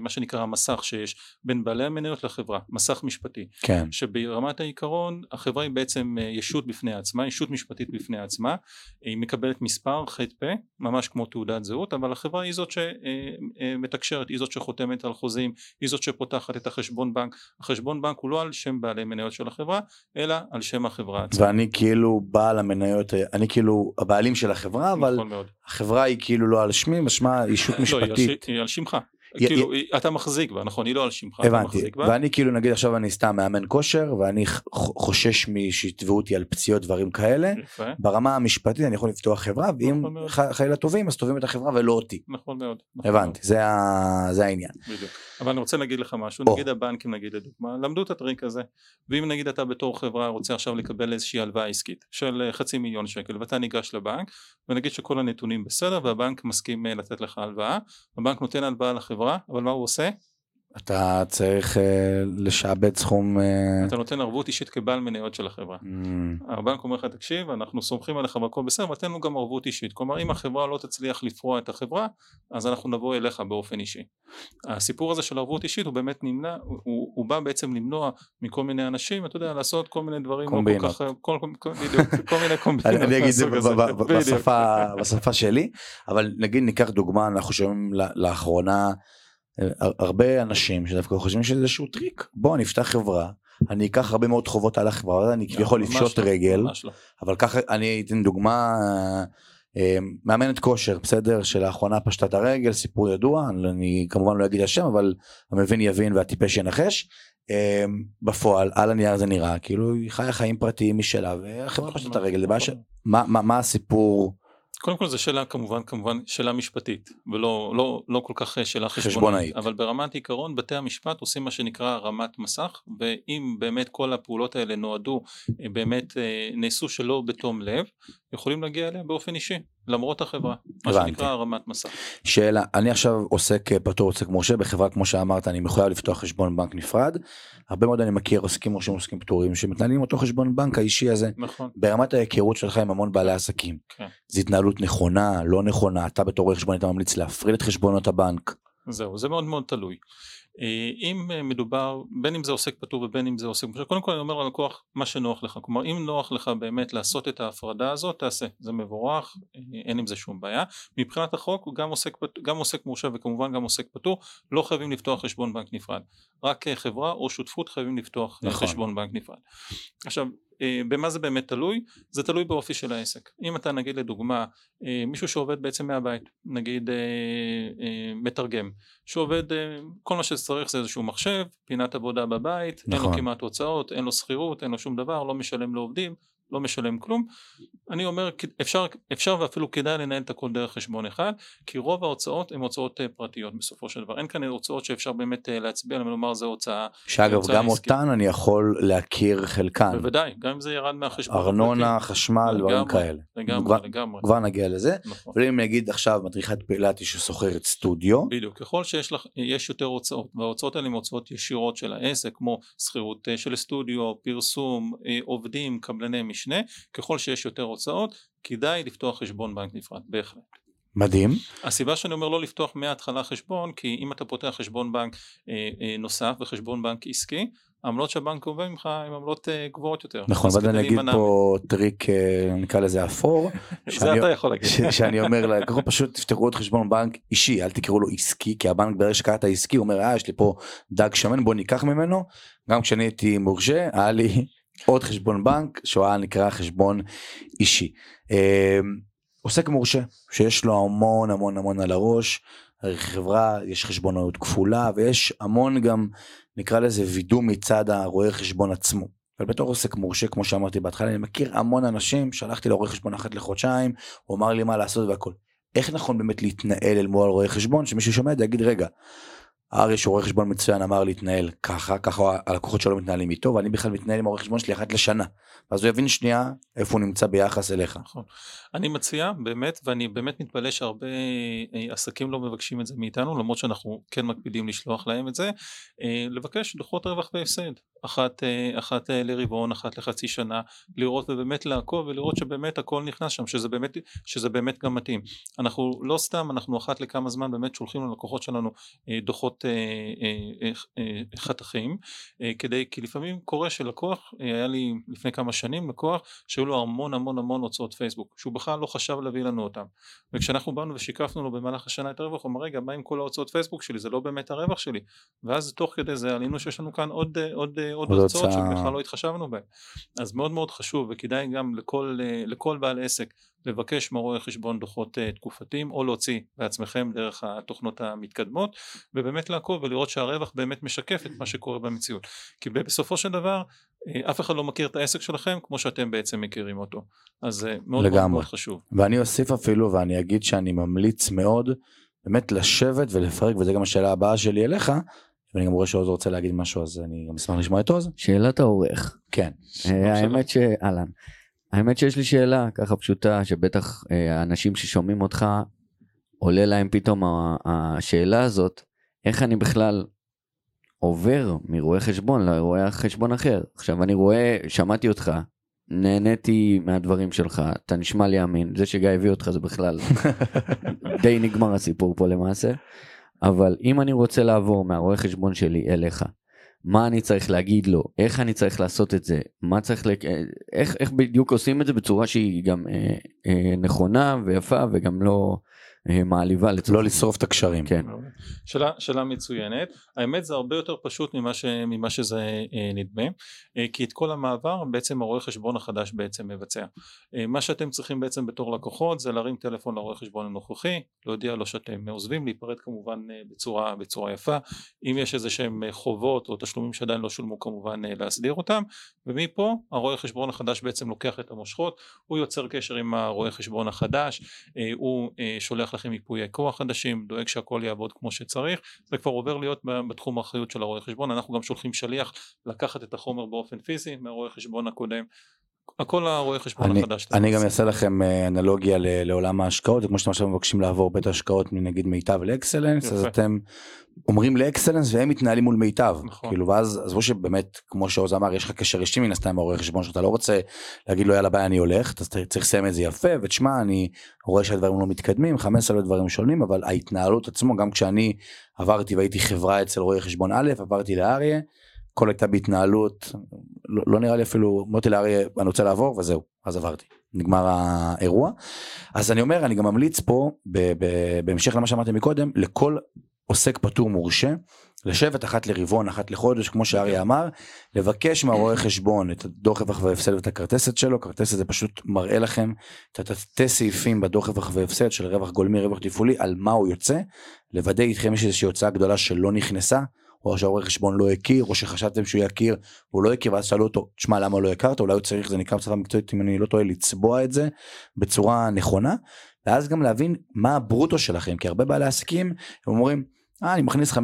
מה שנקרא המסך שיש בין בעלי המניות לחברה, מסך משפטי. כן. שברמת העיקרון החברה היא בעצם ישות בפני עצמה, ישות משפטית בפני עצמה, היא מקבלת מספר ח"פ, ממש כמו תעודת זהות, אבל החברה היא זאת שמתקשרת, היא זאת שחותמת על חוזים, היא זאת שפותחת את החשבון בנק, החשבון בנק הוא לא על שם בעלי מניות של החברה, אלא על שם החברה עצמה. ואני כאילו בעל המניות, אני כאילו הבעלים של החברה, אבל נכון. החברה היא כאילו לא על שמי, משמע ישות לא, היא משפטית. היא על שמך. כאילו, אתה מחזיק בה, נכון, היא לא על שמך, אתה הבנתי, מחזיק בה. ואני כאילו נגיד עכשיו אני סתם מאמן כושר ואני חושש שיתבעו אותי על פציעות דברים כאלה, יפה, ברמה המשפטית אני יכול לפתוח חברה ואם נכון חלילה טובים אז תובעים את החברה ולא אותי. נכון מאוד. נכון הבנתי, זה ה- זה העניין. בדיוק. אבל אני רוצה להגיד לך משהו, או. נגיד הבנקים נגיד לדוגמה, למדו את הטריק הזה, ואם נגיד אתה בתור חברה רוצה עכשיו לקבל איזושהי הלוואה עסקית של אה, חצי מיליון שקל ואתה ניגש לבנק ונגיד שכל הנתונים בסדר והבנק מסכים אה, לתת לך הלוואה, הבנק נותן הלוואה לחברה, אבל מה הוא עושה? אתה צריך אה, לשעבד סכום... אה, אתה נותן ערבות אישית כבעל מניות של החברה. אמ, הבנק אומר לך תקשיב אנחנו סומכים עליך והכל בסדר אבל תן לנו גם ערבות אישית כלומר אם החברה לא תצליח לפרוע את החברה אז אנחנו נבוא אליך באופן אישי. הסיפור הזה של ערבות אישית הוא באמת נמנע הוא, הוא, בא בעצם למנוע מכל מיני אנשים אתה יודע לעשות כל מיני דברים קומבינות. לא כל כך כל, כל, כל, בדיוק, כל מיני קומבינות אני אגיד את זה. בשפה בשפה שלי אבל נגיד ניקח דוגמה אנחנו שומעים לאחרונה הרבה אנשים שדווקא חושבים שזה איזשהו טריק. בוא נפתח חברה אני אקח הרבה מאוד חובות על החברה ואז אני כביכול ממש לפשוט לא, רגל לא. אבל ככה אני אתן דוגמה אה, מאמנת כושר בסדר? שלאחרונה פשטה את הרגל סיפור ידוע אני, כמובן לא אגיד השם אבל המבין יבין והטיפש ינחש. אה, בפועל על הנייר זה נראה כאילו היא חיה חיים פרטיים משלה והחברה פשטה את הרגל בעיה של מה מה מה הסיפור קודם כל זו שאלה כמובן כמובן שאלה משפטית ולא לא, לא כל כך שאלה חשבונאית. חשבונאית אבל ברמת עיקרון בתי המשפט עושים מה שנקרא הרמת מסך ואם באמת כל הפעולות האלה נועדו אה, באמת אה, נעשו שלא בתום לב יכולים להגיע אליה באופן אישי למרות החברה מה. שנקרא הרמת מסך. שאלה אני עכשיו עוסק אה, פטור עוסק מורשה בחברה כמו שאמרת אני מחויב לפתוח חשבון בנק נפרד. הרבה מאוד אני מכיר עוסקים מורשים עוסקים פטורים שמתנהלים אותו חשבון בנק האישי הזה. נכון. ברמת ההיכרות שלך עם המון בעלי עסקים. כן. זו התנהלות נכונה לא נכונה? אתה בתור רואה חשבון היית ממליץ להפריד את חשבונות הבנק? זהו זה מאוד מאוד תלוי. אה, אם אה, מדובר בין אם זה עוסק פטור ובין אם זה עוסק מורשה קודם כל אני אומר ללקוח מה שנוח לך. כלומר אם נוח לך באמת לעשות את ההפרדה הזאת תעשה. זה מבורך אה, אין עם זה שום בעיה. מבחינת החוק גם עוסק, גם עוסק מורשה וכמובן גם עוסק פטור לא חייבים לפתוח חשבון בנק נפרד. רק אה, חברה או שותפות חייבים לפתוח אה, נכון. חשבון בנק נפרד. עכשיו אה, במה זה באמת תלוי? זה תלוי באופי של העסק אם אתה נגיד לדוגמה אה, מישהו שעובד בעצם מהבית נגיד אה, אה, מתרגם שעובד אה, כל מה שצריך זה איזשהו מחשב פינת עבודה בבית אין נכון. לו כמעט הוצאות אין לו שכירות אין לו שום דבר לא משלם לעובדים לא משלם כלום. אני אומר אפשר, אפשר ואפילו כדאי לנהל את הכל דרך חשבון אחד כי רוב ההוצאות הן הוצאות אה, פרטיות בסופו של דבר. אין כאן הוצאות שאפשר באמת אה, להצביע עליהן ולומר זה הוצאה שאגב הוצאה גם עסקית. אותן אני יכול להכיר חלקן. בוודאי גם אם זה ירד מהחשבון ארנונה חשמל דברים לגמרי. כאלה. לגמרי כבר- לגמרי. כבר נגיע לזה. נכון. ואם נגיד עכשיו מדריכת פילאטי ששוכרת סטודיו בדיוק, ככל שיש לך, יש יותר הוצאות, וההוצאות האלה הן הוצאות ישירות של העסק, כמו שכירות אה, של סטודיו, פרסום, עובדים, קבלני משנה, ככל שיש יותר הוצאות, כדאי לפתוח חשבון בנק נפרד, בהחלט. מדהים הסיבה שאני אומר לא לפתוח מההתחלה חשבון, כי אם אתה פותח חשבון בנק אה, אה, נוסף וחשבון בנק עסקי, העמלות שהבנק גובה ממך הן עמלות אה, גבוהות יותר. נכון ואז אני אגיד פה טריק אה, נקרא לזה אפור זה אתה יכול להגיד. שאני אומר ללקוחות פשוט תפתחו עוד חשבון בנק אישי אל תקראו לו עסקי כי הבנק ברגע שקראת עסקי הוא אומר אה יש לי פה דג שמן בוא ניקח ממנו גם כשאני הייתי מורשה היה לי עוד חשבון בנק שהוא היה נקרא חשבון אישי. אה, עוסק מורשה שיש לו המון המון המון על הראש חברה יש חשבונאות כפולה ויש המון גם נקרא לזה וידוא מצד הרואה חשבון עצמו. אבל בתור עוסק מורשה כמו שאמרתי בהתחלה אני מכיר המון אנשים שלחתי לרואה חשבון אחת לחודשיים הוא אמר לי מה לעשות והכל. איך נכון באמת להתנהל אל מול רואה חשבון שמישהו שומע את זה יגיד רגע אריה שהוא רואה חשבון מצוין אמר להתנהל ככה, ככה הלקוחות שלו מתנהלים איתו, ואני בכלל מתנהל עם הרואה חשבון שלי אחת לשנה. אז הוא יבין שנייה איפה הוא נמצא ביחס אליך. נכון. אני מציע באמת, ואני באמת מתפלא שהרבה אה, עסקים לא מבקשים את זה מאיתנו, למרות שאנחנו כן מקפידים לשלוח להם את זה, אה, לבקש דוחות רווח והפסד. אחת, אה, אחת לרבעון, אחת לחצי שנה, לראות ובאמת לעקוב ולראות שבאמת הכל נכנס שם, שזה באמת, שזה באמת גם מתאים. אנחנו לא סתם, אנחנו אחת לכמה זמן באמת שולחים ללקוחות שלנו דוחות חתכים, כדי, כי לפעמים קורה שלקוח, היה לי לפני כמה שנים לקוח שהיו לו המון המון המון הוצאות פייסבוק שהוא בכלל לא חשב להביא לנו אותם. וכשאנחנו באנו ושיקפנו לו במהלך השנה את הרווח הוא אמר רגע מה עם כל ההוצאות פייסבוק שלי? זה לא באמת הרווח שלי. ואז תוך כדי זה עלינו שיש לנו כאן עוד עוד הוצאות שבכלל לא התחשבנו בהן. אז מאוד מאוד חשוב וכדאי גם לכל לכל בעל עסק לבקש מרואה חשבון דוחות uh, תקופתיים או להוציא בעצמכם דרך התוכנות המתקדמות ובאמת לעקוב ולראות שהרווח באמת משקף את מה שקורה במציאות. כי בסופו של דבר uh, אף אחד לא מכיר את העסק שלכם כמו שאתם בעצם מכירים אותו. אז uh, מאוד מאוד מאוד חשוב. ואני אוסיף אפילו ואני אגיד שאני ממליץ מאוד באמת לשבת ולפרק וזה גם השאלה הבאה שלי אליך ואני גם רואה שעוז רוצה להגיד משהו אז אני גם אשמח לשמוע את עוז. שאלת העורך. כן. האמת שאהלן. האמת שיש לי שאלה ככה פשוטה שבטח אה, האנשים ששומעים אותך עולה להם פתאום השאלה הזאת איך אני בכלל עובר מרואה חשבון לרואה חשבון אחר עכשיו אני רואה שמעתי אותך נהניתי מהדברים שלך אתה נשמע לי אמין זה שגיא הביא אותך זה בכלל די נגמר הסיפור פה למעשה אבל אם אני רוצה לעבור מהרואה חשבון שלי אליך מה אני צריך להגיד לו, איך אני צריך לעשות את זה, מה צריך, לק... איך, איך בדיוק עושים את זה בצורה שהיא גם אה, אה, נכונה ויפה וגם לא אה, מעליבה. לצורך. לא לשרוף את הקשרים. כן. שאלה, שאלה מצוינת. האמת זה הרבה יותר פשוט ממה, ש, ממה שזה אה, נדמה, אה, כי את כל המעבר בעצם הרואה חשבון החדש בעצם מבצע. אה, מה שאתם צריכים בעצם בתור לקוחות זה להרים טלפון לרואה חשבון הנוכחי, להודיע לו שאתם עוזבים, להיפרד כמובן אה, בצורה, בצורה יפה. אם יש איזה שהם אה, חובות או תשלומים שעדיין לא שולמו כמובן אה, להסדיר אותם, ומפה הרואה חשבון החדש בעצם לוקח את המושכות, הוא יוצר קשר עם הרואה חשבון החדש, אה, הוא אה, שולח לכם ייפויי כוח חדשים, דואג שהכל יעבוד כמו שצריך, זה כבר עובר להיות בתחום האחריות של הרואה חשבון, אנחנו גם שולחים שליח לקחת את החומר באופן פיזי מהרואה חשבון הקודם הכל הרואה חשבון אני, החדש. אני גם אעשה לכם אה, אנלוגיה לעולם ההשקעות, כמו שאתם עכשיו מבקשים לעבור בית השקעות מנגיד מיטב לאקסלנס, אז אתם אומרים לאקסלנס והם מתנהלים מול מיטב. נכון. כאילו ואז עזבו שבאמת, כמו שעוז אמר, יש לך קשר אישי מן הסתם הרואה חשבון שאתה לא רוצה להגיד לו יאללה ביי אני הולך, אתה צריך לסיים את זה יפה, ותשמע אני רואה שהדברים לא מתקדמים, 15 דברים שונים, אבל ההתנהלות עצמו, גם כשאני עברתי והייתי חברה אצל רואה חשבון א', עברתי לאריה. הכל הייתה בהתנהלות, לא, לא נראה לי אפילו, אמרתי לאריה אני רוצה לעבור וזהו, אז עברתי, נגמר האירוע. אז אני אומר, אני גם ממליץ פה, ב, ב, בהמשך למה שאמרתי מקודם, לכל עוסק פטור מורשה, לשבת אחת לרבעון, אחת לחודש, כמו שאריה אמר, לבקש מהרואה חשבון את הדוח רווח והפסד ואת הכרטסת שלו, כרטסת זה פשוט מראה לכם את התתי סעיפים בדוח רווח והפסד של רווח גולמי, רווח תפעולי, על מה הוא יוצא, לוודא איתכם יש איזושהי הוצאה גדולה שלא נכנסה, או שהעורך חשבון לא הכיר, או שחשבתם שהוא יכיר והוא לא הכיר, ואז שאלו אותו, תשמע למה לא הכרת, אולי הוא צריך, זה נקרא בשפה מקצועית, אם אני לא טועה, לצבוע את זה בצורה נכונה, ואז גם להבין מה הברוטו שלכם, כי הרבה בעלי עסקים, הם אומרים, אה, אני מכניס 15-20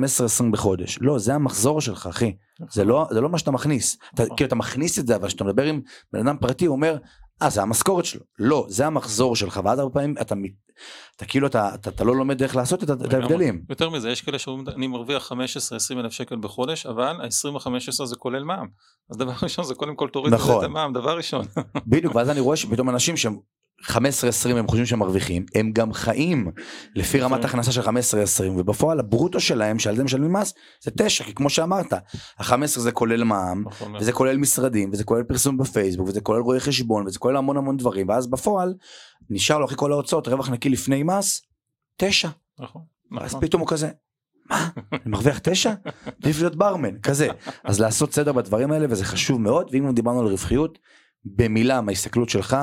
בחודש. לא, זה המחזור שלך, אחי. זה לא, זה לא מה שאתה מכניס. אתה, כאילו, אתה מכניס את זה, אבל כשאתה מדבר עם בן אדם פרטי, הוא אומר, אה, זה המשכורת שלו. לא, זה המחזור שלך, ואז הרבה פעמים אתה, אתה כאילו, אתה, אתה, אתה לא לומד איך לעשות את, ההבדלים. יותר מזה, יש כאלה שאומרים, אני מרוויח 15-20 אלף שקל בחודש, אבל ה-20-15 זה כולל מע"מ. אז דבר ראשון זה קודם כל תוריד נכון. את המע"מ, דבר ראשון. בדיוק, ואז אני רואה שפתאום אנשים שהם 15-20 הם חושבים שהם מרוויחים, הם גם חיים לפי רמת הכנסה של 15-20 ובפועל הברוטו שלהם שעל זה משלמים מס זה 9 כי כמו שאמרת ה-15 זה כולל מע"מ נכון, וזה כולל משרדים וזה כולל פרסום בפייסבוק וזה כולל רואי חשבון וזה כולל המון המון דברים ואז בפועל נשאר לו אחרי כל ההוצאות רווח נקי לפני מס 9 נכון, אז נכון. פתאום הוא כזה מה? אני מרוויח תשע? עדיף להיות ברמן, כזה. אז לעשות סדר בדברים האלה וזה חשוב מאוד, ואם דיברנו על רווחיות, במילה מההסתכלות שלך,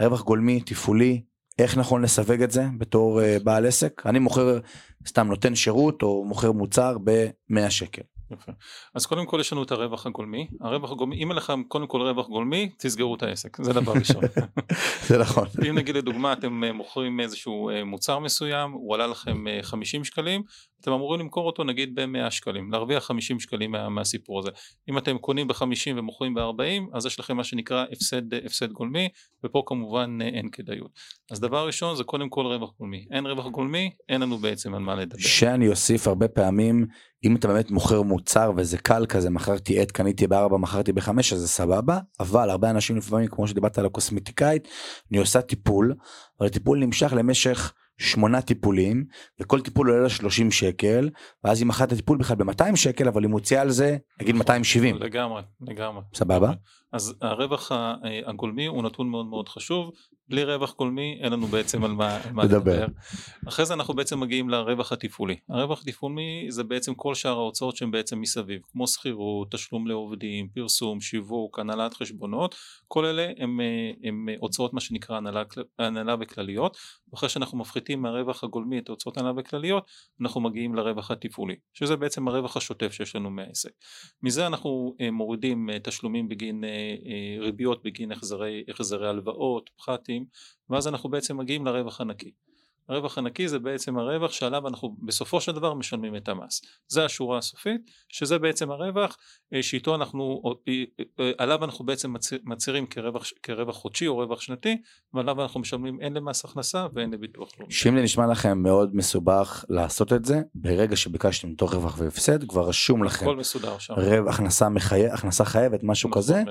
רווח גולמי, תפעולי, איך נכון לסווג את זה בתור uh, בעל עסק? אני מוכר, סתם נותן שירות או מוכר מוצר ב-100 שקל. יפה. אז קודם כל יש לנו את הרווח הגולמי, הרווח הגולמי, אם אין לך קודם כל רווח גולמי, תסגרו את העסק, זה דבר ראשון. זה נכון. אם נגיד לדוגמה אתם אה, מוכרים איזשהו אה, מוצר מסוים, הוא עלה לכם 50 שקלים, אתם אמורים למכור אותו נגיד ב-100 שקלים, להרוויח 50 שקלים מה, מהסיפור הזה. אם אתם קונים ב-50 ומוכרים ב-40, אז יש לכם מה שנקרא הפסד, הפסד גולמי, ופה כמובן אין כדאיות. אז דבר ראשון זה קודם כל רווח גולמי. אין רווח גולמי, אין לנו בעצם על מה לדבר. שאני אוסיף הרבה פעמים, אם אתה באמת מוכר מוצר וזה קל כזה, מכרתי עט, קניתי בארבע, מכרתי בחמש, אז זה סבבה, אבל הרבה אנשים לפעמים, כמו שדיברת על הקוסמטיקאית, אני עושה טיפול, אבל הטיפול נמשך למשך שמונה טיפולים וכל טיפול עולה לה 30 שקל ואז היא מכרה את הטיפול בכלל ב-200 שקל אבל היא מוציאה על זה נגיד 270 לגמרי לגמרי. סבבה? אז הרווח הגולמי הוא נתון מאוד מאוד חשוב בלי רווח גולמי אין לנו בעצם על מה, מה לדבר. אחרי זה אנחנו בעצם מגיעים לרווח התפעולי. הרווח התפעולי זה בעצם כל שאר ההוצאות שהן בעצם מסביב, כמו שכירות, תשלום לעובדים, פרסום, שיווק, הנהלת חשבונות, כל אלה הם, הם הוצאות מה שנקרא הנהלה, הנהלה וכלליות, ואחרי שאנחנו מפחיתים מהרווח הגולמי את הוצאות הנהלה וכלליות, אנחנו מגיעים לרווח התפעולי, שזה בעצם הרווח השוטף שיש לנו מהעסק. מזה אנחנו אה, מורידים אה, תשלומים בגין אה, ריביות בגין החזרי, החזרי הלוואות, פחתים, ואז אנחנו בעצם מגיעים לרווח הנקי. הרווח הנקי זה בעצם הרווח שעליו אנחנו בסופו של דבר משלמים את המס. זה השורה הסופית, שזה בעצם הרווח אה, שאיתו אנחנו, אה, אה, עליו אנחנו בעצם מצהירים כרווח, כרווח חודשי או רווח שנתי, ועליו אנחנו משלמים הן למס הכנסה והן לביטוח לאומי. שאם זה נשמע לכם מאוד מסובך לעשות את זה, ברגע שביקשתם מתוך רווח והפסד, כבר רשום לכם. הכל מסודר שם. רווח, הכנסה, מחי... הכנסה חייבת, משהו נכון כזה,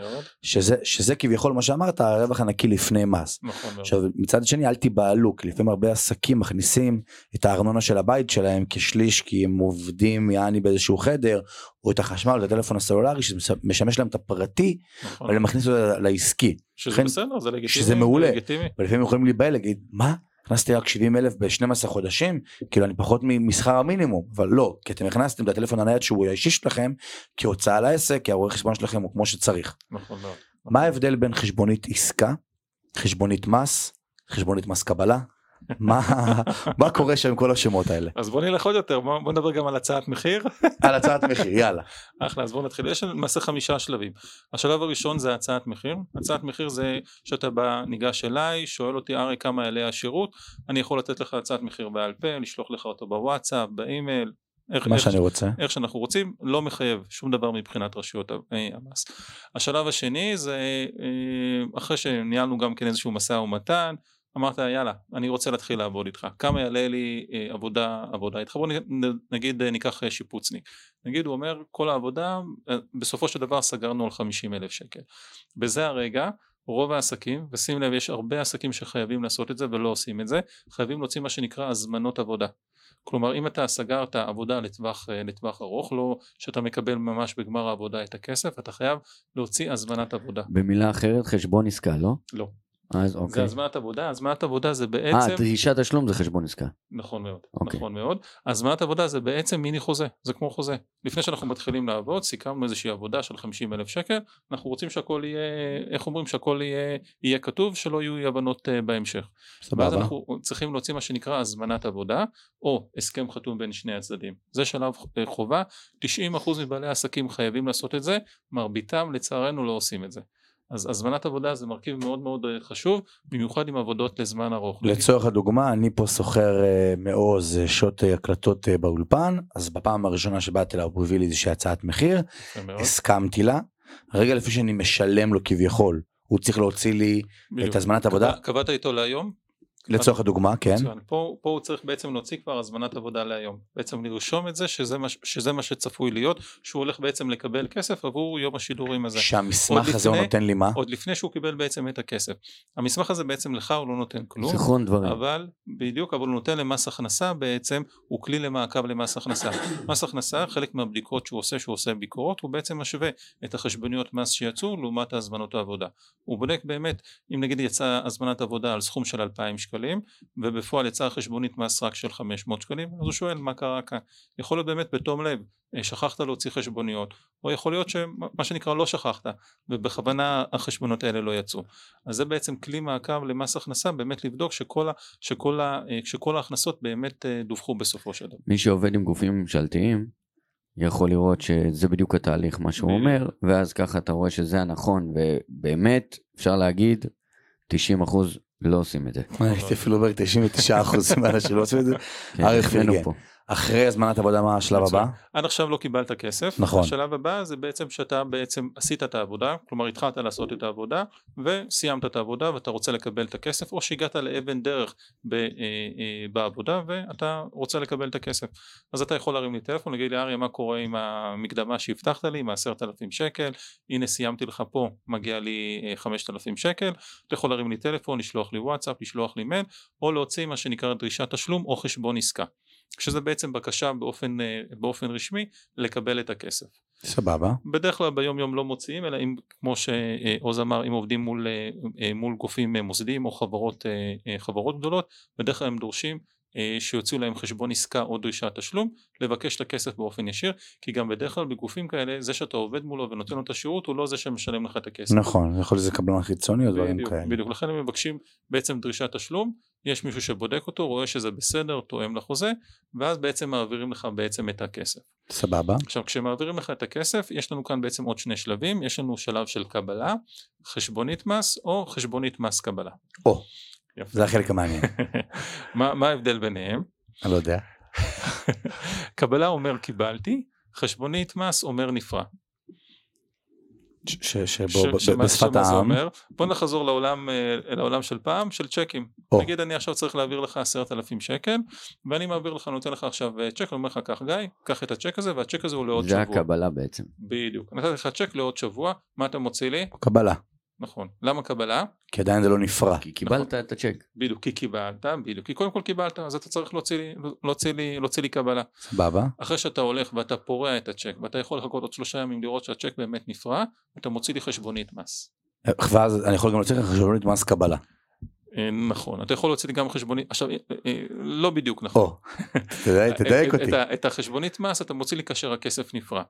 שזה, שזה כביכול מה שאמרת, הרווח הנקי לפני מס. נכון מאוד. עכשיו מצד שני אל תיבהלו, כי לפעמים הרבה עסקים מכניסים את הארנונה של הבית שלהם כשליש, כי הם עובדים יעני באיזשהו חדר, או את החשמל, את הטלפון הסלולרי, שמשמש להם את הפרטי, נכון. אבל הם מכניסו לעסקי. שזה לכן, בסדר, זה לגיטימי. שזה מעולה. ולפעמים יכולים להיבהל, להגיד, מה? הכנסתי רק 70 אלף ב-12 חודשים, כאילו אני פחות משכר המינימום, אבל לא, כי אתם הכנסתם את הטלפון הנייד שהוא האישי שלכם, כהוצאה לעסק, כי הרואה חשבון שלכם הוא כמו שצריך. נכון מאוד. מה ההבדל בין חשבונית עסקה, חשבונית מס, חשבונית מס קבלה, מה, מה קורה שם עם כל השמות האלה? אז בוא נלך עוד יותר, בוא, בוא נדבר גם על הצעת מחיר. על הצעת מחיר, יאללה. אחלה, אז בוא נתחיל. יש למעשה חמישה שלבים. השלב הראשון זה הצעת מחיר. הצעת מחיר זה שאתה בא, ניגש אליי, שואל אותי, ארי, כמה יעלה השירות, אני יכול לתת לך הצעת מחיר בעל פה, לשלוח לך אותו בוואטסאפ, באימייל, איך, מה איך, שאני רוצה. איך שאנחנו רוצים, לא מחייב שום דבר מבחינת רשויות אה, המס. השלב השני זה אה, אחרי שניהלנו גם כן איזשהו משא ומתן, אמרת יאללה אני רוצה להתחיל לעבוד איתך. כמה יעלה לי אה, עבודה עבודה איתך? בוא נגיד אה, ניקח אה, שיפוצניק. נגיד הוא אומר כל העבודה בסופו של דבר סגרנו על 50 אלף שקל. בזה הרגע רוב העסקים ושים לב יש הרבה עסקים שחייבים לעשות את זה ולא עושים את זה חייבים להוציא מה שנקרא הזמנות עבודה. כלומר אם אתה סגרת עבודה לטווח, לטווח ארוך לא שאתה מקבל ממש בגמר העבודה את הכסף אתה חייב להוציא הזמנת עבודה. במילה אחרת חשבון עסקה לא? לא אז אוקיי. זה הזמנת עבודה, הזמנת עבודה זה בעצם... אה, דרישת תשלום זה חשבון עסקה. נכון מאוד, אוקיי. נכון מאוד. הזמנת עבודה זה בעצם מיני חוזה, זה כמו חוזה. לפני שאנחנו מתחילים לעבוד, סיכמנו איזושהי עבודה של 50 אלף שקל, אנחנו רוצים שהכל יהיה, איך אומרים, שהכל יהיה, יהיה כתוב, שלא יהיו אי הבנות uh, בהמשך. סבבה. ואז אנחנו צריכים להוציא מה שנקרא הזמנת עבודה, או הסכם חתום בין שני הצדדים. זה שלב uh, חובה, 90% מבעלי העסקים חייבים לעשות את זה, מרביתם לצערנו לא עושים את זה. אז הזמנת עבודה זה מרכיב מאוד מאוד אה, חשוב, במיוחד עם עבודות לזמן ארוך. לצורך הדוגמה, אני פה סוחר אה, מעוז אה, שעות הקלטות באולפן, אז בפעם הראשונה שבאתי אליו הוא הביא לי איזושהי הצעת מחיר, הסכמתי לה, רגע לפי שאני משלם לו כביכול, הוא צריך להוציא לי בדיוק. את הזמנת עבודה. קבעת איתו להיום? לצורך הדוגמה, כן. פה, פה הוא צריך בעצם להוציא כבר הזמנת עבודה להיום. בעצם לרשום את זה שזה מה, שזה מה שצפוי להיות, שהוא הולך בעצם לקבל כסף עבור יום השידורים הזה. שהמסמך הזה הוא נותן לי מה? עוד לפני שהוא קיבל בעצם את הכסף. המסמך הזה בעצם לך הוא לא נותן כלום. זיכרון דברים. אבל, בדיוק, אבל הוא נותן למס הכנסה בעצם, הוא כלי למעקב למס הכנסה. מס הכנסה, חלק מהבדיקות שהוא עושה, שהוא עושה ביקורות, הוא בעצם משווה את החשבוניות מס שיצאו לעומת הזמנות העבודה. הוא בודק באמת, אם נגיד יצאה הזמנת עבודה על סכום של 2,000 שקלים ובפועל יצאה חשבונית מס רק של 500 שקלים אז הוא שואל מה קרה כאן? יכול להיות באמת בתום לב אה, שכחת להוציא חשבוניות? או יכול להיות שמה שנקרא לא שכחת ובכוונה החשבונות האלה לא יצאו. אז זה בעצם כלי מעקב למס הכנסה באמת לבדוק שכל, ה, שכל, ה, אה, שכל ההכנסות באמת אה, דווחו בסופו של דבר. מי שעובד עם גופים ממשלתיים יכול לראות שזה בדיוק התהליך מה שהוא אומר ואז ככה אתה רואה שזה הנכון ובאמת אפשר להגיד 90 אחוז לא עושים את זה. הייתי אפילו אומר 99 אחוז מהאנשים לא עושים את זה. כן, אריך פרגן. אחרי הזמנת עבודה מה השלב. הבא? עד עכשיו לא קיבלת כסף, נכון. השלב הבא זה בעצם שאתה בעצם עשית את העבודה, כלומר התחלת לעשות את העבודה וסיימת את העבודה ואתה רוצה לקבל את הכסף או שהגעת לאבן דרך ב, אה, אה, בעבודה ואתה רוצה לקבל את הכסף אז אתה יכול להרים לי טלפון להגיד לי אריה מה קורה עם המקדמה שהבטחת לי עם העשרת אלפים שקל הנה סיימתי לך פה מגיע לי אה, חמשת אלפים שקל אתה יכול להרים לי טלפון לשלוח לי וואטסאפ לשלוח לי מייל או להוציא מה שנקרא דרישת תשלום או חשבון עסקה שזה בעצם בקשה באופן, אה, באופן רשמי לקבל את הכסף. סבבה. בדרך כלל ביום יום לא מוציאים אלא אם כמו שעוז אמר אם עובדים מול, אה, אה, מול גופים מוסדיים או חברות, חברות גדולות בדרך כלל הם דורשים שיוציאו להם חשבון עסקה או דרישת תשלום לבקש את הכסף באופן ישיר כי גם בדרך כלל בגופים כאלה זה שאתה עובד מולו ונותן לו את השירות הוא לא זה שמשלם לך את הכסף. נכון, יכול להיות שזה קבלן חיצוני או דברים כאלה. בדיוק, לכן הם מבקשים בעצם דרישת תשלום, יש מישהו שבודק אותו, רואה שזה בסדר, תואם לחוזה, ואז בעצם מעבירים לך בעצם את הכסף. סבבה. עכשיו כשמעבירים לך את הכסף, יש לנו כאן בעצם עוד שני שלבים, יש לנו שלב של קבלה, חשבונית מס או חשבונית מס קבלה. או, יפה. זה החלק המעניין. מה, מה ההבדל ביניהם? אני לא יודע. קבלה אומר קיבלתי, חשבונית מס אומר נפרע. ש- ש- שבו ש- ב- שמה- בשפת שמה זה העם. אומר? בוא נחזור לעולם, אה, לעולם של פעם, של צ'קים. או. נגיד אני עכשיו צריך להעביר לך עשרת אלפים שקל, ואני מעביר לך, נותן לך עכשיו אה, צ'ק, אני אומר לך, קח גיא, קח את הצ'ק הזה, והצ'ק הזה הוא לעוד זה שבוע. הקבלה בעצם. בדיוק. נתתי לך צ'ק לעוד שבוע, מה אתה מוציא לי? קבלה. נכון. למה קבלה? כי עדיין זה לא נפרע. כי קיבלת את הצ'ק. בדיוק, כי קיבלת, בדיוק. כי קודם כל קיבלת, אז אתה צריך להוציא לי, להוציא לי, להוציא לי קבלה. סבבה. אחרי שאתה הולך ואתה פורע את הצ'ק, ואתה יכול לחכות עוד שלושה ימים לראות שהצ'ק באמת נפרע, אתה מוציא לי חשבונית מס. ואז אני יכול גם להוציא לך חשבונית מס קבלה. אה, נכון, אתה יכול להוציא לי גם חשבונית, עכשיו, אה, אה, לא בדיוק נכון. או, תדייק אותי. את החשבונית מס אתה מוציא לי כאשר הכסף נפרע.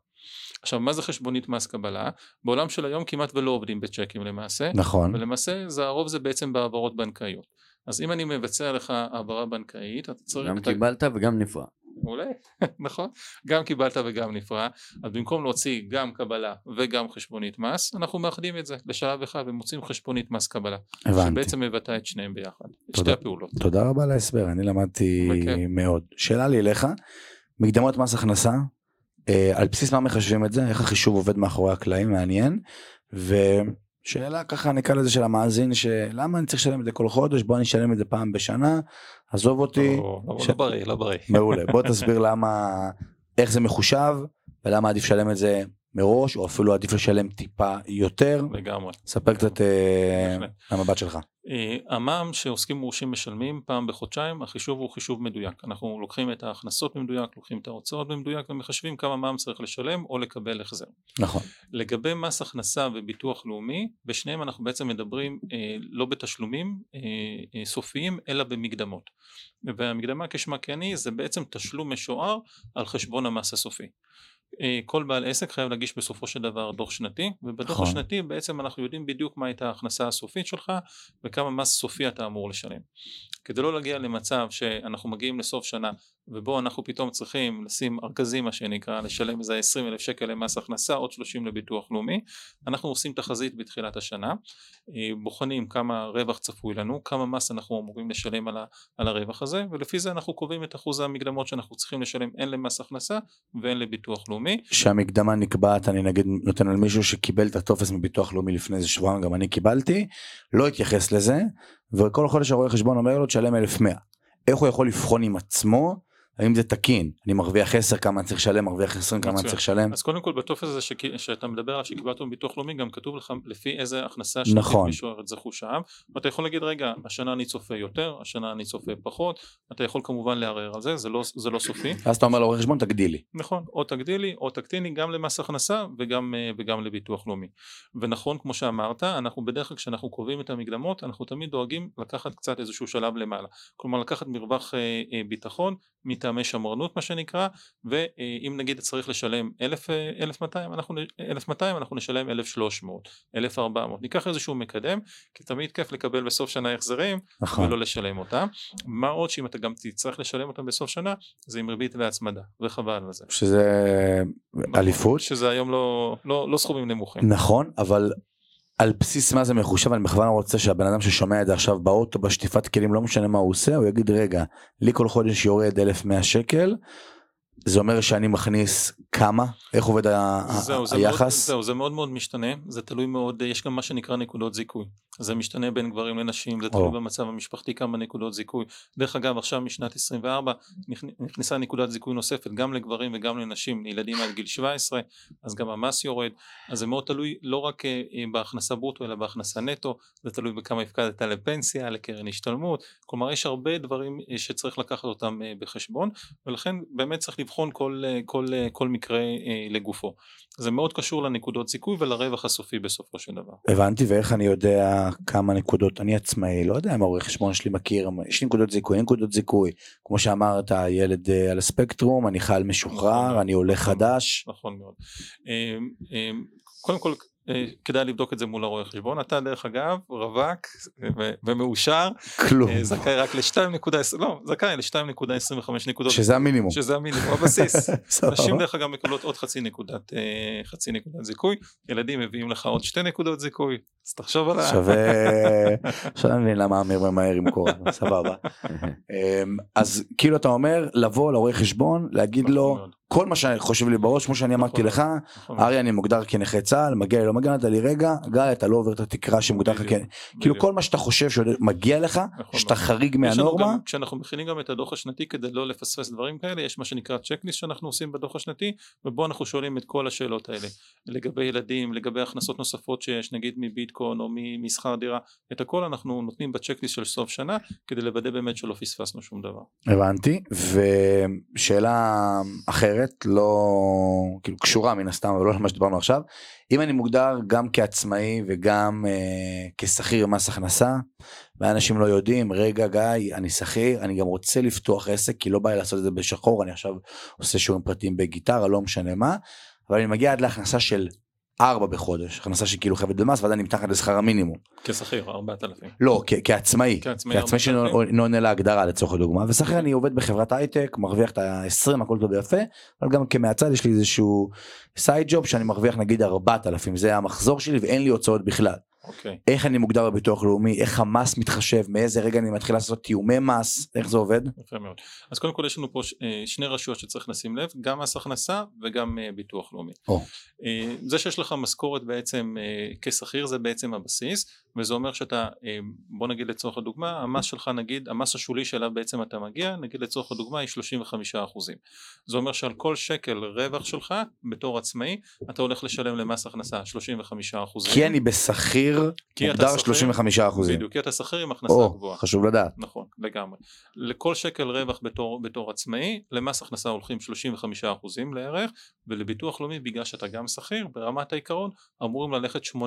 עכשיו מה זה חשבונית מס קבלה? בעולם של היום כמעט ולא עובדים בצ'קים למעשה, נכון. ולמעשה זה הרוב זה בעצם בהעברות בנקאיות. אז אם אני מבצע לך העברה בנקאית, אתה צריך... גם אתה- קיבלת וגם נפרע. מעולה, נכון? גם קיבלת וגם נפרע, אז במקום להוציא גם קבלה וגם חשבונית מס, אנחנו מאחדים את זה לשלב אחד ומוצאים חשבונית מס קבלה. הבנתי. שבעצם מבטא את שניהם ביחד, את תודה. שתי הפעולות. תודה רבה על ההסבר, אני למדתי בכיף. מאוד. שאלה לי אליך, מקדמות מס הכנסה, אה, על בסיס מה מחשבים את זה, איך החישוב עובד מאחורי הקלעים, מעניין. ושאלה ככה נקרא לזה של המאזין, שלמה אני צריך לשלם את זה כל חודש, בוא אני אשלם את זה פעם בשנה, עזוב אותי, לא, לא, ש- לא בריא, לא בריא. מעולה. בוא תסביר למה, איך זה מחושב, ולמה עדיף לשלם את זה מראש, או אפילו עדיף לשלם טיפה יותר. לגמרי. ספר קצת אה. מהמבט שלך. אה, המע"מ שעוסקים מורשים משלמים פעם בחודשיים, החישוב הוא חישוב מדויק. אנחנו לוקחים את ההכנסות במדויק, לוקחים את ההוצאות במדויק ומחשבים כמה מע"מ צריך לשלם או לקבל החזר. נכון. לגבי מס הכנסה וביטוח לאומי, בשניהם אנחנו בעצם מדברים אה, לא בתשלומים אה, אה, סופיים אלא במקדמות. והמקדמה כשמה כן היא זה בעצם תשלום משוער על חשבון המס הסופי. אה, כל בעל עסק חייב להגיש בסופו של דבר דוח שנתי ובדוח נכון. השנתי בעצם אנחנו יודעים בדיוק מה הייתה ההכנסה הסופית שלך וכמה מס סופי אתה אמור לשלם. כדי לא להגיע למצב שאנחנו מגיעים לסוף שנה ובו אנחנו פתאום צריכים לשים ארגזים מה שנקרא לשלם איזה 20 אלף שקל למס הכנסה עוד 30 לביטוח לאומי. אנחנו עושים תחזית בתחילת השנה אה, בוחנים כמה רווח צפוי לנו כמה מס אנחנו אמורים לשלם על, ה, על הרווח הזה ולפי זה אנחנו קובעים את אחוז המקדמות שאנחנו צריכים לשלם הן למס הכנסה והן לביטוח לאומי. שהמקדמה נקבעת אני נגיד נותן על מישהו שקיבל את הטופס מביטוח לאומי לפני איזה שבועיים גם אני קיבלתי לא התייחס לזה וכל חודש הרואה חשבון אומר לו תשלם 1100 איך הוא יכול לבחון עם עצמו האם זה תקין? אני מרוויח 10 כמה אני צריך לשלם? מרוויח 20 כמה אני. צריך לשלם? אז קודם כל בטופס הזה שק- שאתה מדבר עליו שקיבלת מביטוח לאומי גם כתוב לך לפי איזה הכנסה שנתית נכון. משוערת זה חושב ואתה יכול להגיד רגע השנה אני צופה יותר השנה אני צופה פחות. אתה יכול כמובן לערער על זה זה לא, זה לא סופי. אז אתה אומר לרואה חשבון תגדילי נכון או תגדילי או תקטיני גם למס הכנסה וגם, אה, וגם לביטוח לאומי. ונכון כמו שאמרת אנחנו בדרך כלל כשאנחנו קובעים את המקדמות אנחנו תמיד דואגים לקחת קצת איזשהו שלב למעלה. כלומר לקחת מרווח אה, אה, ביטחון מטעמי שמרנות מה שנקרא ואם נגיד צריך לשלם 1,000, אה, 1,200 אנחנו, נ- 1,200 אנחנו נשלם 1,300 1,400 ניקח איזשהו מקדם כי תמיד כיף לקבל בסוף שנה החזרים נכון. ולא לשלם אותם. מה עוד שאם אתה גם תצטרך לשלם אותם בסוף שנה זה עם ריבית והצמדה וחבל על זה. שזה נכון, אליפות? שזה היום לא, לא, לא סכומים נמוכים. נכון אבל על בסיס מה זה מחושב, אני בכוונה רוצה שהבן אדם ששומע את זה עכשיו באוטו, בשטיפת כלים, לא משנה מה הוא עושה, הוא יגיד רגע, לי כל חודש יורד 1100 שקל, זה אומר שאני מכניס כמה? איך עובד זהו, ה- זה היחס? מאוד, זהו, זה מאוד מאוד משתנה, זה תלוי מאוד, יש גם מה שנקרא נקודות זיכוי. זה משתנה בין גברים לנשים, זה תלוי. במצב המשפחתי כמה נקודות זיכוי. דרך אגב, עכשיו משנת 24 נכ- נכנסה נקודת זיכוי נוספת גם לגברים וגם לנשים, לילדים עד גיל 17, אז גם המס יורד. אז זה מאוד תלוי לא רק אה, אה, בהכנסה ברוטו אלא בהכנסה נטו, זה תלוי בכמה הפקדת לפנסיה, לקרן השתלמות, כלומר יש הרבה דברים אה, שצריך לקחת אותם בחשבון, ולכן באמת צריך לבחון כל, כל, כל מקרה לגופו. זה מאוד קשור לנקודות זיכוי ולרווח הסופי בסופו של דבר. הבנתי, ואיך אני יודע כמה נקודות, אני עצמאי, לא יודע אם העורך חשבון שלי מכיר, יש לי נקודות זיכוי, אין נקודות זיכוי. כמו שאמרת, ילד אה, על הספקטרום, אני חייל משוחרר, נכון, אני עולה נכון. חדש. נכון מאוד. אה, אה, קודם כל כדאי לבדוק את זה מול הרואה חשבון, אתה דרך אגב רווק ומאושר, כלום. אה, זכאי רק ל-2.20, לא, זכאי ל-2.25 נקודות, שזה המינימום. שזה המינימום, הבסיס. נשים דרך אגב מקבלות עוד חצי נקודת, אה, חצי נקודת זיכוי, ילדים מביאים לך עוד שתי נקודות זיכוי, אז תחשוב על. שווה, עכשיו אני מבין למה אמיר ממהר עם קורה, סבבה. אמ, אז כאילו אתה אומר לבוא לעורך חשבון, להגיד נכון לו כל מה שחושב לי בראש, כמו שאני אמרתי נכון. לך, נכון מאוד. ארי אני מוגדר כנכה צה"ל, מגיע לי לא מגיע, לי רגע, גיא אתה לא עובר את התקרה שמוגדר לך, כן. כאילו. כל מה שאתה חושב שמגיע לך, נכון שאתה מאוד. חריג מהנורמה, גם, כשאנחנו מכינים גם את הדוח השנתי כדי לא לפספס דברים כאלה, יש מה שנקרא צ'קליסט שאנחנו עושים בדוח השנתי, ובו אנחנו שואלים את כל השאלות האלה, לגבי ילדים, לגבי הכנסות נוספות שיש, נגיד מביטקוין או משכר דירה, את הכל אנחנו נותנים בצ'קליסט של סוף שנה, כדי לוודא באמת שלא פספסנו שום דבר. הבנתי, ושאלה אחרת, לא כאילו קשורה מן הסתם, אבל לא למה שדיברנו עכשיו, אם אני מוגדר גם כעצמאי וגם אה, כשכיר מס הכנסה, ואנשים לא יודעים, רגע גיא, אני שכיר, אני גם רוצה לפתוח עסק, כי לא בא לי לעשות את זה בשחור, אני עכשיו עושה שיעורים פרטיים בגיטרה, לא משנה מה, אבל אני מגיע עד להכנסה של ארבע בחודש, הכנסה שכאילו חייבת במס, ואז אני מתחת לשכר המינימום. כשכיר, 4,000. לא, כ- כעצמאי, כעצמאי, כעצמאי 4,000. שלא עונה להגדרה לצורך הדוגמה, ושכיר אני עובד בחברת הייטק, מרוויח את ה-20, הכל טוב ויפה, אבל גם כמהצד יש לי איזשהו סייד ג'וב שאני מרוויח נגיד 4,000, זה המחזור שלי ואין לי הוצאות בכלל. אוקיי. איך אני מוגדר בביטוח לאומי, איך המס מתחשב, מאיזה רגע אני מתחיל לעשות תיאומי מס, איך זה עובד? יפה מאוד. אז קודם כל יש לנו פה אה, שני רשויות שצריך לשים לב, גם מס הכנסה וגם אה, ביטוח לאומי. או. אה, זה שיש לך משכורת בעצם כשכיר זה בעצם הבסיס, וזה אומר שאתה, אה, בוא נגיד לצורך הדוגמה, המס שלך נגיד, המס השולי שאליו בעצם אתה מגיע, נגיד לצורך הדוגמה היא 35 אחוזים. זה אומר שעל כל שקל רווח שלך בתור עצמאי, אתה הולך לשלם למס הכנסה 35 אחוזים. כי אני בשכיר מוגדר שכיר, 35 אחוזים. בדיוק, כי אתה שכיר עם הכנסה או, גבוהה. חשוב לדעת. נכון, לגמרי. לכל שקל רווח בתור, בתור עצמאי, למס הכנסה הולכים 35% לערך, ולביטוח לאומי, בגלל שאתה גם שכיר, ברמת העיקרון, אמורים ללכת 18%.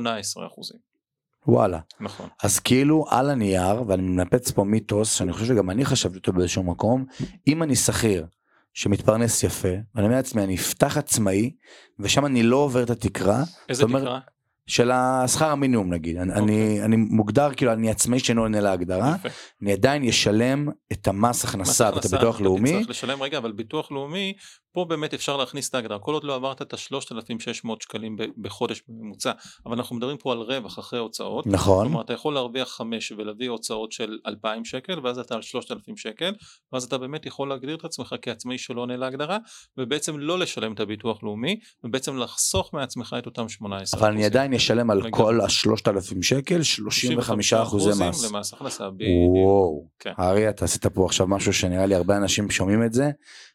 וואלה. נכון. אז כאילו על הנייר, ואני מנפץ פה מיתוס, שאני חושב שגם אני חשבתי אותו באיזשהו מקום, אם אני שכיר שמתפרנס יפה, ואני אומר לעצמי, אני אפתח עצמאי, ושם אני לא עובר את התקרה איזה תקרה? של השכר המינימום נגיד. אני, אני, אני מוגדר כאילו, אני עצמאי שאינו עונה להגדרה, יפה. אני עדיין אשלם את המס הכנסה ואת הביטוח אתה לאומי. תצטרך לשלם רגע, אבל ביטוח לאומי, פה באמת אפשר להכניס את ההגדרה. כל עוד לא עברת את ה-3,600 שקלים בחודש בממוצע, אבל אנחנו מדברים פה על רווח אחרי הוצאות. נכון. כלומר אתה יכול להרוויח 5 ולהביא הוצאות של 2,000 שקל ואז אתה על 3,000 שקל ואז אתה באמת יכול להגדיר את עצמך כעצמאי שלא עונה להגדרה ובעצם לא לשלם את הביטוח לאומי ובעצם לחסוך מעצמך את אותם 18 אבל אני עדיין אשלם על. כל השלושת אלפים שקל 35 אחוזי מס. למס הכנסה בדיוק. וואו, כן. ארי אתה עשית פה עכשיו משהו שנראה לי הרבה אנשים שומעים את זה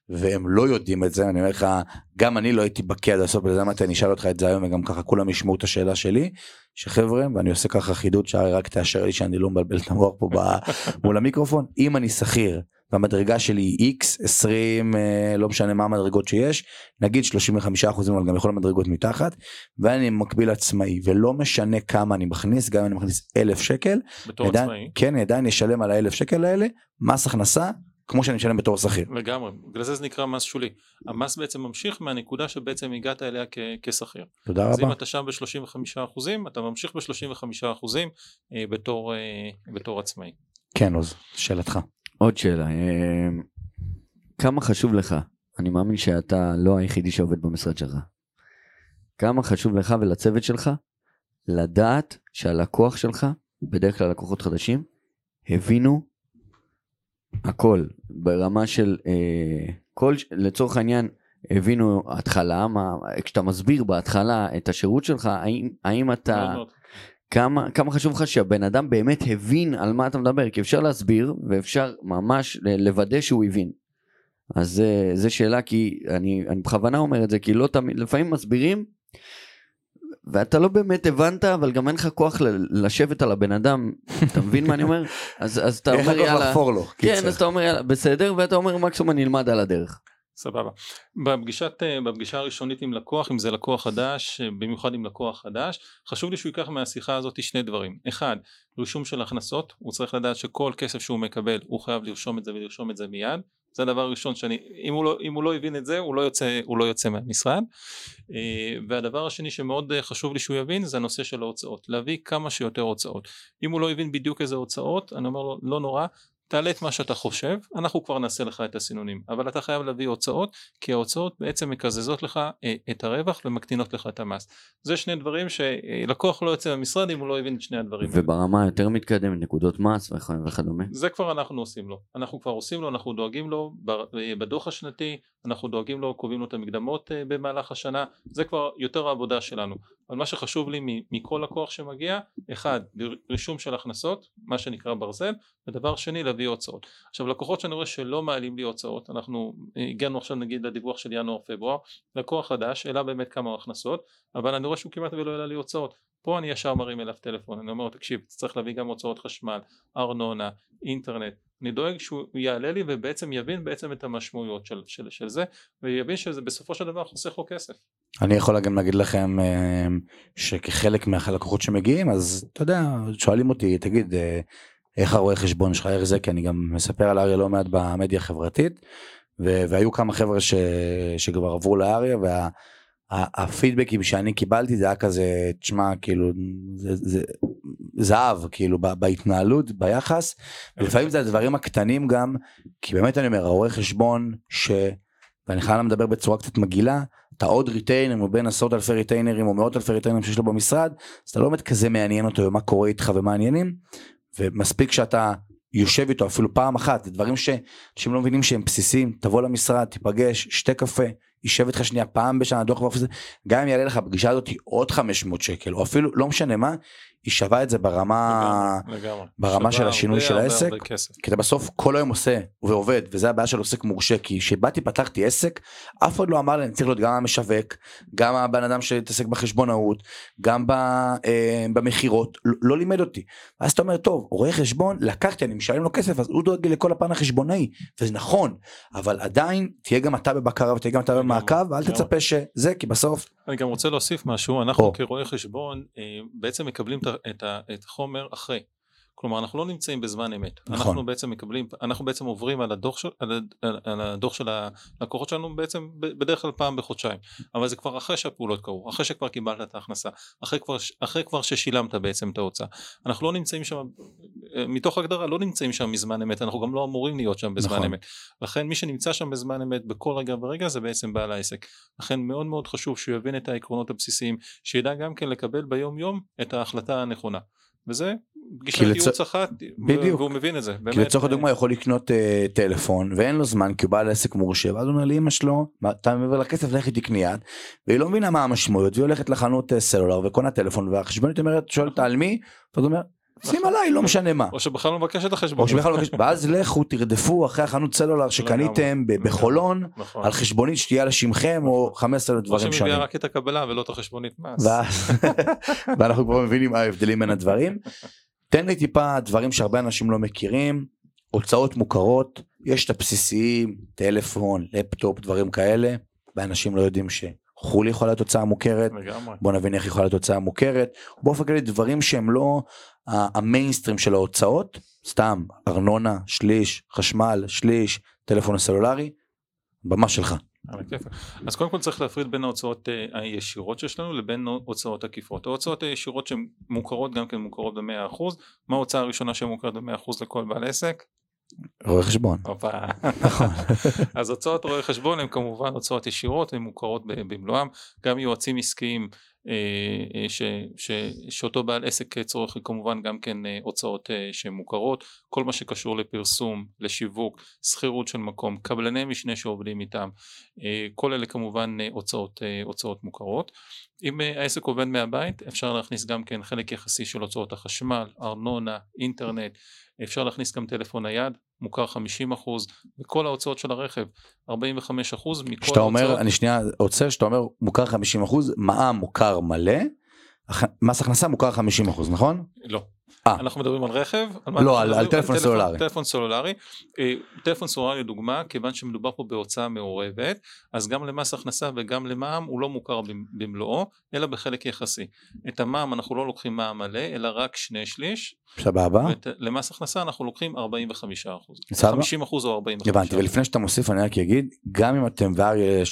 והם לא יודעים את זה אני אומר לך גם אני לא הייתי בקיא עד הסוף בגלל זה אמרתי אני אשאל אותך את זה היום וגם ככה כולם ישמעו את השאלה שלי שחבר'ה ואני עושה ככה חידוד שארי רק תאשר לי שאני לא מבלבל את המוח פה מול המיקרופון אם אני שכיר והמדרגה שלי היא x 20 אה, לא משנה מה המדרגות שיש נגיד 35 אחוזים אבל גם יכול להיות מדרגות מתחת ואני מקביל עצמאי ולא משנה כמה אני מכניס גם אם אני מכניס אלף שקל בתור עדיין- עצמאי. כן, עדיין אשלם על האלף שקל האלה מס הכנסה כמו שאני משלם בתור שכיר. לגמרי, בגלל זה זה נקרא מס שולי. המס בעצם ממשיך מהנקודה שבעצם הגעת אליה כ- כשכיר. תודה אז אם רבה. אתה שם ב-35% אתה ממשיך ב-35% אה, בתור, אה, בתור עצמאי. כן, עוז, שאלתך. עוד שאלה, אה, כמה חשוב לך, אני מאמין שאתה לא היחידי שעובד במשרד שלך, כמה חשוב לך ולצוות שלך לדעת שהלקוח שלך, בדרך כלל לקוחות חדשים, הבינו הכל ברמה של אה, כל, לצורך העניין, הבינו התחלה, מה, כשאתה מסביר בהתחלה את השירות שלך, האם, האם אתה, מאוד. כמה, כמה חשוב לך שהבן אדם באמת הבין על מה אתה מדבר, כי אפשר להסביר ואפשר ממש ל- לוודא שהוא הבין. אז זה, זה שאלה כי אני, אני בכוונה אומר את זה כי לא תמיד, לפעמים מסבירים ואתה לא באמת הבנת אבל גם אין לך כוח ל- לשבת על הבן אדם, אתה מבין מה אני אומר? אז, אז אתה אומר יאללה, לחפור לו, כן קיצר. אז אתה אומר יאללה בסדר ואתה אומר מקסימום אני אלמד על הדרך. סבבה. בפגישת, אה, בפגישה הראשונית עם לקוח, אם זה לקוח חדש, אה, במיוחד עם לקוח חדש, חשוב לי שהוא ייקח מהשיחה הזאת שני דברים. אחד, רישום של הכנסות, הוא צריך לדעת שכל כסף שהוא מקבל, הוא חייב לרשום את זה ולרשום את זה מיד. זה הדבר הראשון שאני, אם הוא לא, אם הוא לא הבין את זה, הוא לא יוצא, הוא לא יוצא מהמשרד. אה, והדבר השני שמאוד אה, חשוב לי שהוא יבין, זה הנושא של ההוצאות. להביא כמה שיותר הוצאות. אם הוא לא הבין בדיוק איזה הוצאות, אני אומר לו, לא נורא, תעלה את מה שאתה חושב, אנחנו כבר נעשה לך את הסינונים, אבל אתה חייב להביא הוצאות, כי ההוצאות בעצם מקזזות לך אה, את הרווח ומקטינות לך את המס. זה שני דברים שלקוח לא יוצא מהמשרד אם הוא לא הבין את שני הדברים. וברמה היותר מתקדמת נקודות מס וכ- וכדומה. זה כבר אנחנו עושים לו, אנחנו כבר עושים לו, אנחנו דואגים לו אה, בדוח השנתי, אנחנו דואגים לו, קובעים לו את המקדמות אה, במהלך השנה, זה כבר יותר העבודה שלנו. אבל מה שחשוב לי מכל לקוח שמגיע, אחד, רישום של הכנסות, מה שנקרא ברזל, ודבר שני, להביא הוצאות. עכשיו לקוחות שאני רואה שלא מעלים לי הוצאות, אנחנו אה, הגענו עכשיו נגיד לדיווח של ינואר-פברואר, לקוח חדש, העלה באמת כמה הכנסות, אבל אני רואה שהוא כמעט ולא העלה לי הוצאות. פה אני ישר מרים אליו טלפון, אני אומר תקשיב, צריך להביא גם הוצאות חשמל, ארנונה, אינטרנט, אני דואג שהוא יעלה לי ובעצם יבין בעצם את המשמעויות של, של, של זה ויבין שזה בסופו של דבר חוסך לו כסף. אני יכול גם להגיד לכם אה, שכחלק מהלקוחות שמגיעים אז אתה יודע שואלים אותי תגיד אה, איך הרואה חשבון שלך איך זה כי אני גם מספר על אריה לא מעט במדיה החברתית ו- והיו כמה חבר'ה ש- שכבר עברו לאריה והפידבקים שאני קיבלתי זה היה כזה תשמע כאילו זה, זה זהב כאילו בהתנהלות ביחס ולפעמים זה הדברים הקטנים גם כי באמת אני אומר הרואה חשבון ש... ואני חייב לדבר בצורה קצת מגעילה אתה עוד ריטיינר מבין עשרות אלפי ריטיינרים או מאות אלפי ריטיינרים שיש לו במשרד אז אתה לא באמת כזה מעניין אותו מה קורה איתך ומה העניינים ומספיק שאתה יושב איתו אפילו פעם אחת זה דברים שאנשים לא מבינים שהם בסיסיים תבוא למשרד תיפגש שתה קפה יישב איתך שנייה פעם בשנה דוח ואופי גם אם יעלה לך בפגישה הזאת עוד 500 שקל או אפילו לא משנה מה היא שווה את זה ברמה לגמרי. ברמה של השינוי הרבה, של הרבה, העסק. הרבה כסף. כי אתה בסוף כל היום עושה ועובד וזה הבעיה של עוסק מורשה כי כשבאתי פתחתי עסק אף אחד לא אמר לי אני צריך להיות גם המשווק גם הבן אדם שהתעסק בחשבונאות גם ב, אה, במכירות לא, לא לימד אותי אז אתה אומר טוב רואה חשבון לקחתי אני משלם לו כסף אז הוא דואג לי לכל הפן החשבונאי וזה נכון אבל עדיין תהיה גם אתה בבקרה ותהיה גם אתה במעקב ואל. תצפה שזה כי בסוף אני גם רוצה להוסיף משהו, אנחנו. כרואי חשבון אה, בעצם מקבלים את החומר אחרי. כלומר אנחנו לא נמצאים בזמן אמת, נכון. אנחנו בעצם מקבלים, אנחנו בעצם עוברים על הדוח של, על, על, על הדוח של הלקוחות שלנו בעצם בדרך כלל פעם בחודשיים, אבל זה כבר אחרי שהפעולות קרו, אחרי שכבר קיבלת את ההכנסה, אחרי כבר, אחרי כבר ששילמת בעצם את ההוצאה, אנחנו לא נמצאים שם, אה, מתוך הגדרה לא נמצאים שם מזמן אמת, אנחנו גם לא אמורים להיות שם בזמן נכון. אמת, לכן מי שנמצא שם בזמן אמת בכל רגע ורגע זה בעצם בעל העסק, לכן מאוד מאוד חשוב שהוא יבין את העקרונות הבסיסיים, שידע גם כן לקבל ביום יום את ההחלטה הנכונה. וזה פגישת כי לצ- ייעוץ אחת, בדיוק. והוא מבין את זה. כי באמת, לצורך אה, הדוגמה יכול לקנות uh, טלפון ואין לו זמן כי הוא בעל עסק מורשה ואז הוא אומר לאמא שלו "מה, אתה מעבר לכסף לכי תקני יד והיא לא מבינה מה המשמעויות והיא הולכת לחנות uh, סלולר וקונה טלפון והחשבונית אומרת שואלת על מי ואז הוא אומר שים נכון. עליי לא משנה מה. או שבכלל לא מבקש את החשבון. או שבכלל לא מבקש- ואז לכו תרדפו אחרי החנות סלולר שקניתם. בחולון נכון. על חשבונית שתהיה על שמכם או 15 או דברים שמביאה שונים. רק את הקבלה ולא את החשבונית מס. ואנחנו כבר מבינים מה ההבדלים בין הדברים. תן לי טיפה דברים שהרבה אנשים לא מכירים, הוצאות מוכרות, יש את הבסיסיים, טלפון, לפטופ, דברים כאלה, ואנשים לא יודעים שחו"ל יכולה להיות הוצאה מוכרת. בוא נבין איך יכולה להיות הוצאה מוכרת, באופן כללי דברים שהם לא המיינסטרים של ההוצאות, סתם ארנונה, שליש, חשמל, שליש, טלפון הסלולרי, במה שלך. אז קודם כל צריך להפריד בין ההוצאות אה, הישירות שיש לנו לבין הוצאות עקיפות. ההוצאות הישירות שהן מוכרות גם כן מוכרות ב-100%. מה ההוצאה הראשונה שמוכרת ב-100% לכל בעל עסק? רואה חשבון. נכון. אז הוצאות רואי חשבון הן כמובן הוצאות ישירות, הן מוכרות במלואם, גם יועצים עסקיים ש, ש, שאותו בעל עסק צורך כמובן גם כן אה, הוצאות אה, שהן מוכרות, כל מה שקשור לפרסום, לשיווק, שכירות של מקום, קבלני משנה שעובדים איתם, אה, כל אלה כמובן אה, הוצאות, אה, הוצאות מוכרות. אם אה, העסק עובד מהבית אפשר להכניס גם כן חלק יחסי של הוצאות החשמל, ארנונה, אינטרנט, אפשר להכניס גם טלפון נייד, מוכר 50% וכל ההוצאות של הרכב 45% מכל כשאתה אומר, ההוצאות. אני שנייה עוצר, שאתה אומר מוכר 50%, מע"מ מוכר מלא, מס הכנסה מוכר 50%, נכון? לא. אה. אנחנו מדברים על רכב? על לא, על-? על טלפון סלולרי. טלפון סלולרי. אה, טלפון סלולרי לדוגמה, כיוון שמדובר פה בהוצאה מעורבת, אז גם למס הכנסה וגם למע"מ הוא לא מוכר במ- במלואו, אלא בחלק יחסי. את המע"מ אנחנו לא לוקחים מע"מ מלא, אלא רק שני שליש, סבבה? ולמס הכנסה אנחנו לוקחים 45%. סבבה. 50% או 45%. הבנתי, ולפני שאתה מוסיף אני רק אגיד, גם אם אתם, ואריה,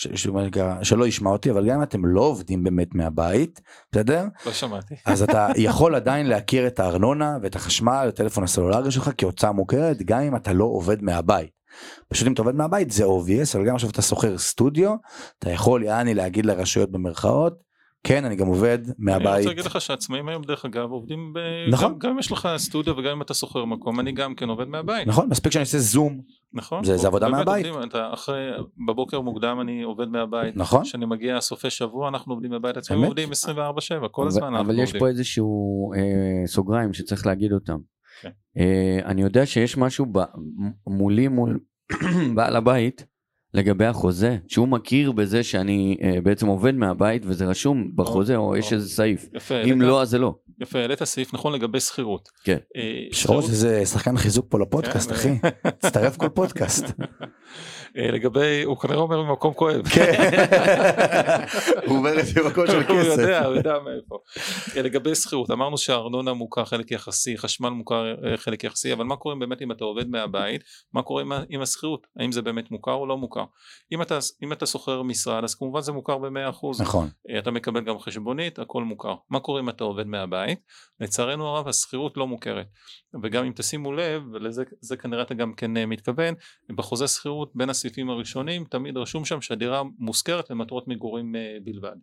שלא ישמע אותי, אבל גם אם אתם לא עובדים באמת מהבית, בסדר? לא שמעתי. אז אתה יכול עדיין להכיר את הארנונה ואת החשמל, הטלפון הסלולרי שלך כהוצאה מוכרת, גם אם אתה לא עובד מהבית. פשוט אם אתה עובד מהבית זה obvious, אבל גם עכשיו אתה שוכר סטודיו, אתה יכול יעני להגיד לרשויות במרכאות, כן אני גם עובד אני מהבית. רוצה להגיד לך שעצמאים היום דרך אגב עובדים ב... נכון. גם, אם יש לך סטודיו וגם אם אתה שוכר מקום, אני גם כן עובד מהבית. נכון, מספיק שאני אעשה זום, נכון. זה- זה עבודה באמת מהבית. עובדים, אתה אחרי, בבוקר מוקדם אני עובד מהבית. נכון? כשאני מגיע סופי שבוע אנחנו עובדים מהבית עצמאים אמת? עובדים 24/7 כל אבל- הזמן אנחנו אבל יש עובדים. פה איזשהו אה, סוגריים שצריך להגיד אותם. כן. אה, אני יודע שיש משהו ב, מולי מול בעל הבית לגבי החוזה, שהוא מכיר בזה שאני אה, בעצם עובד מהבית וזה רשום בחוזה או יש או. איזה סעיף. יפה, אם העלית- לא אז זה לא. יפה, העלית סעיף נכון לגבי שכירות. כן. אה, שרוז איזה שחקן חיזוק פה לפודקאסט כן, אחי, תצטרף כל פודקאסט. אה, לגבי, הוא כנראה אומר ממקום כואב. כן. הוא אומר את זה במקום של הוא כסף. יודע, הוא יודע מאיפה. אה, לגבי שכירות, אמרנו שהארנונה מוכר חלק יחסי, חשמל מוכר אה, חלק יחסי, אבל מה קורה באמת אם אתה עובד מהבית, מה קורה עם השכירות, האם זה באמת מוכר או לא מוכר. אם אתה, אם אתה שוכר משרד, אז כמובן זה מוכר ב-100%. נכון. אה, אתה מקבל גם חשבונית, הכל מוכר. מה קורה אם אתה עובד מהבית? לצערנו הרב השכירות לא מוכרת. וגם אם תשימו לב, ולזה זה כנראה אתה גם כן אה, מתכוון, בחוזה שכירות בין הסעיפים הראשונים תמיד רשום שם שהדירה מושכרת למטרות מגורים אה, בלבד.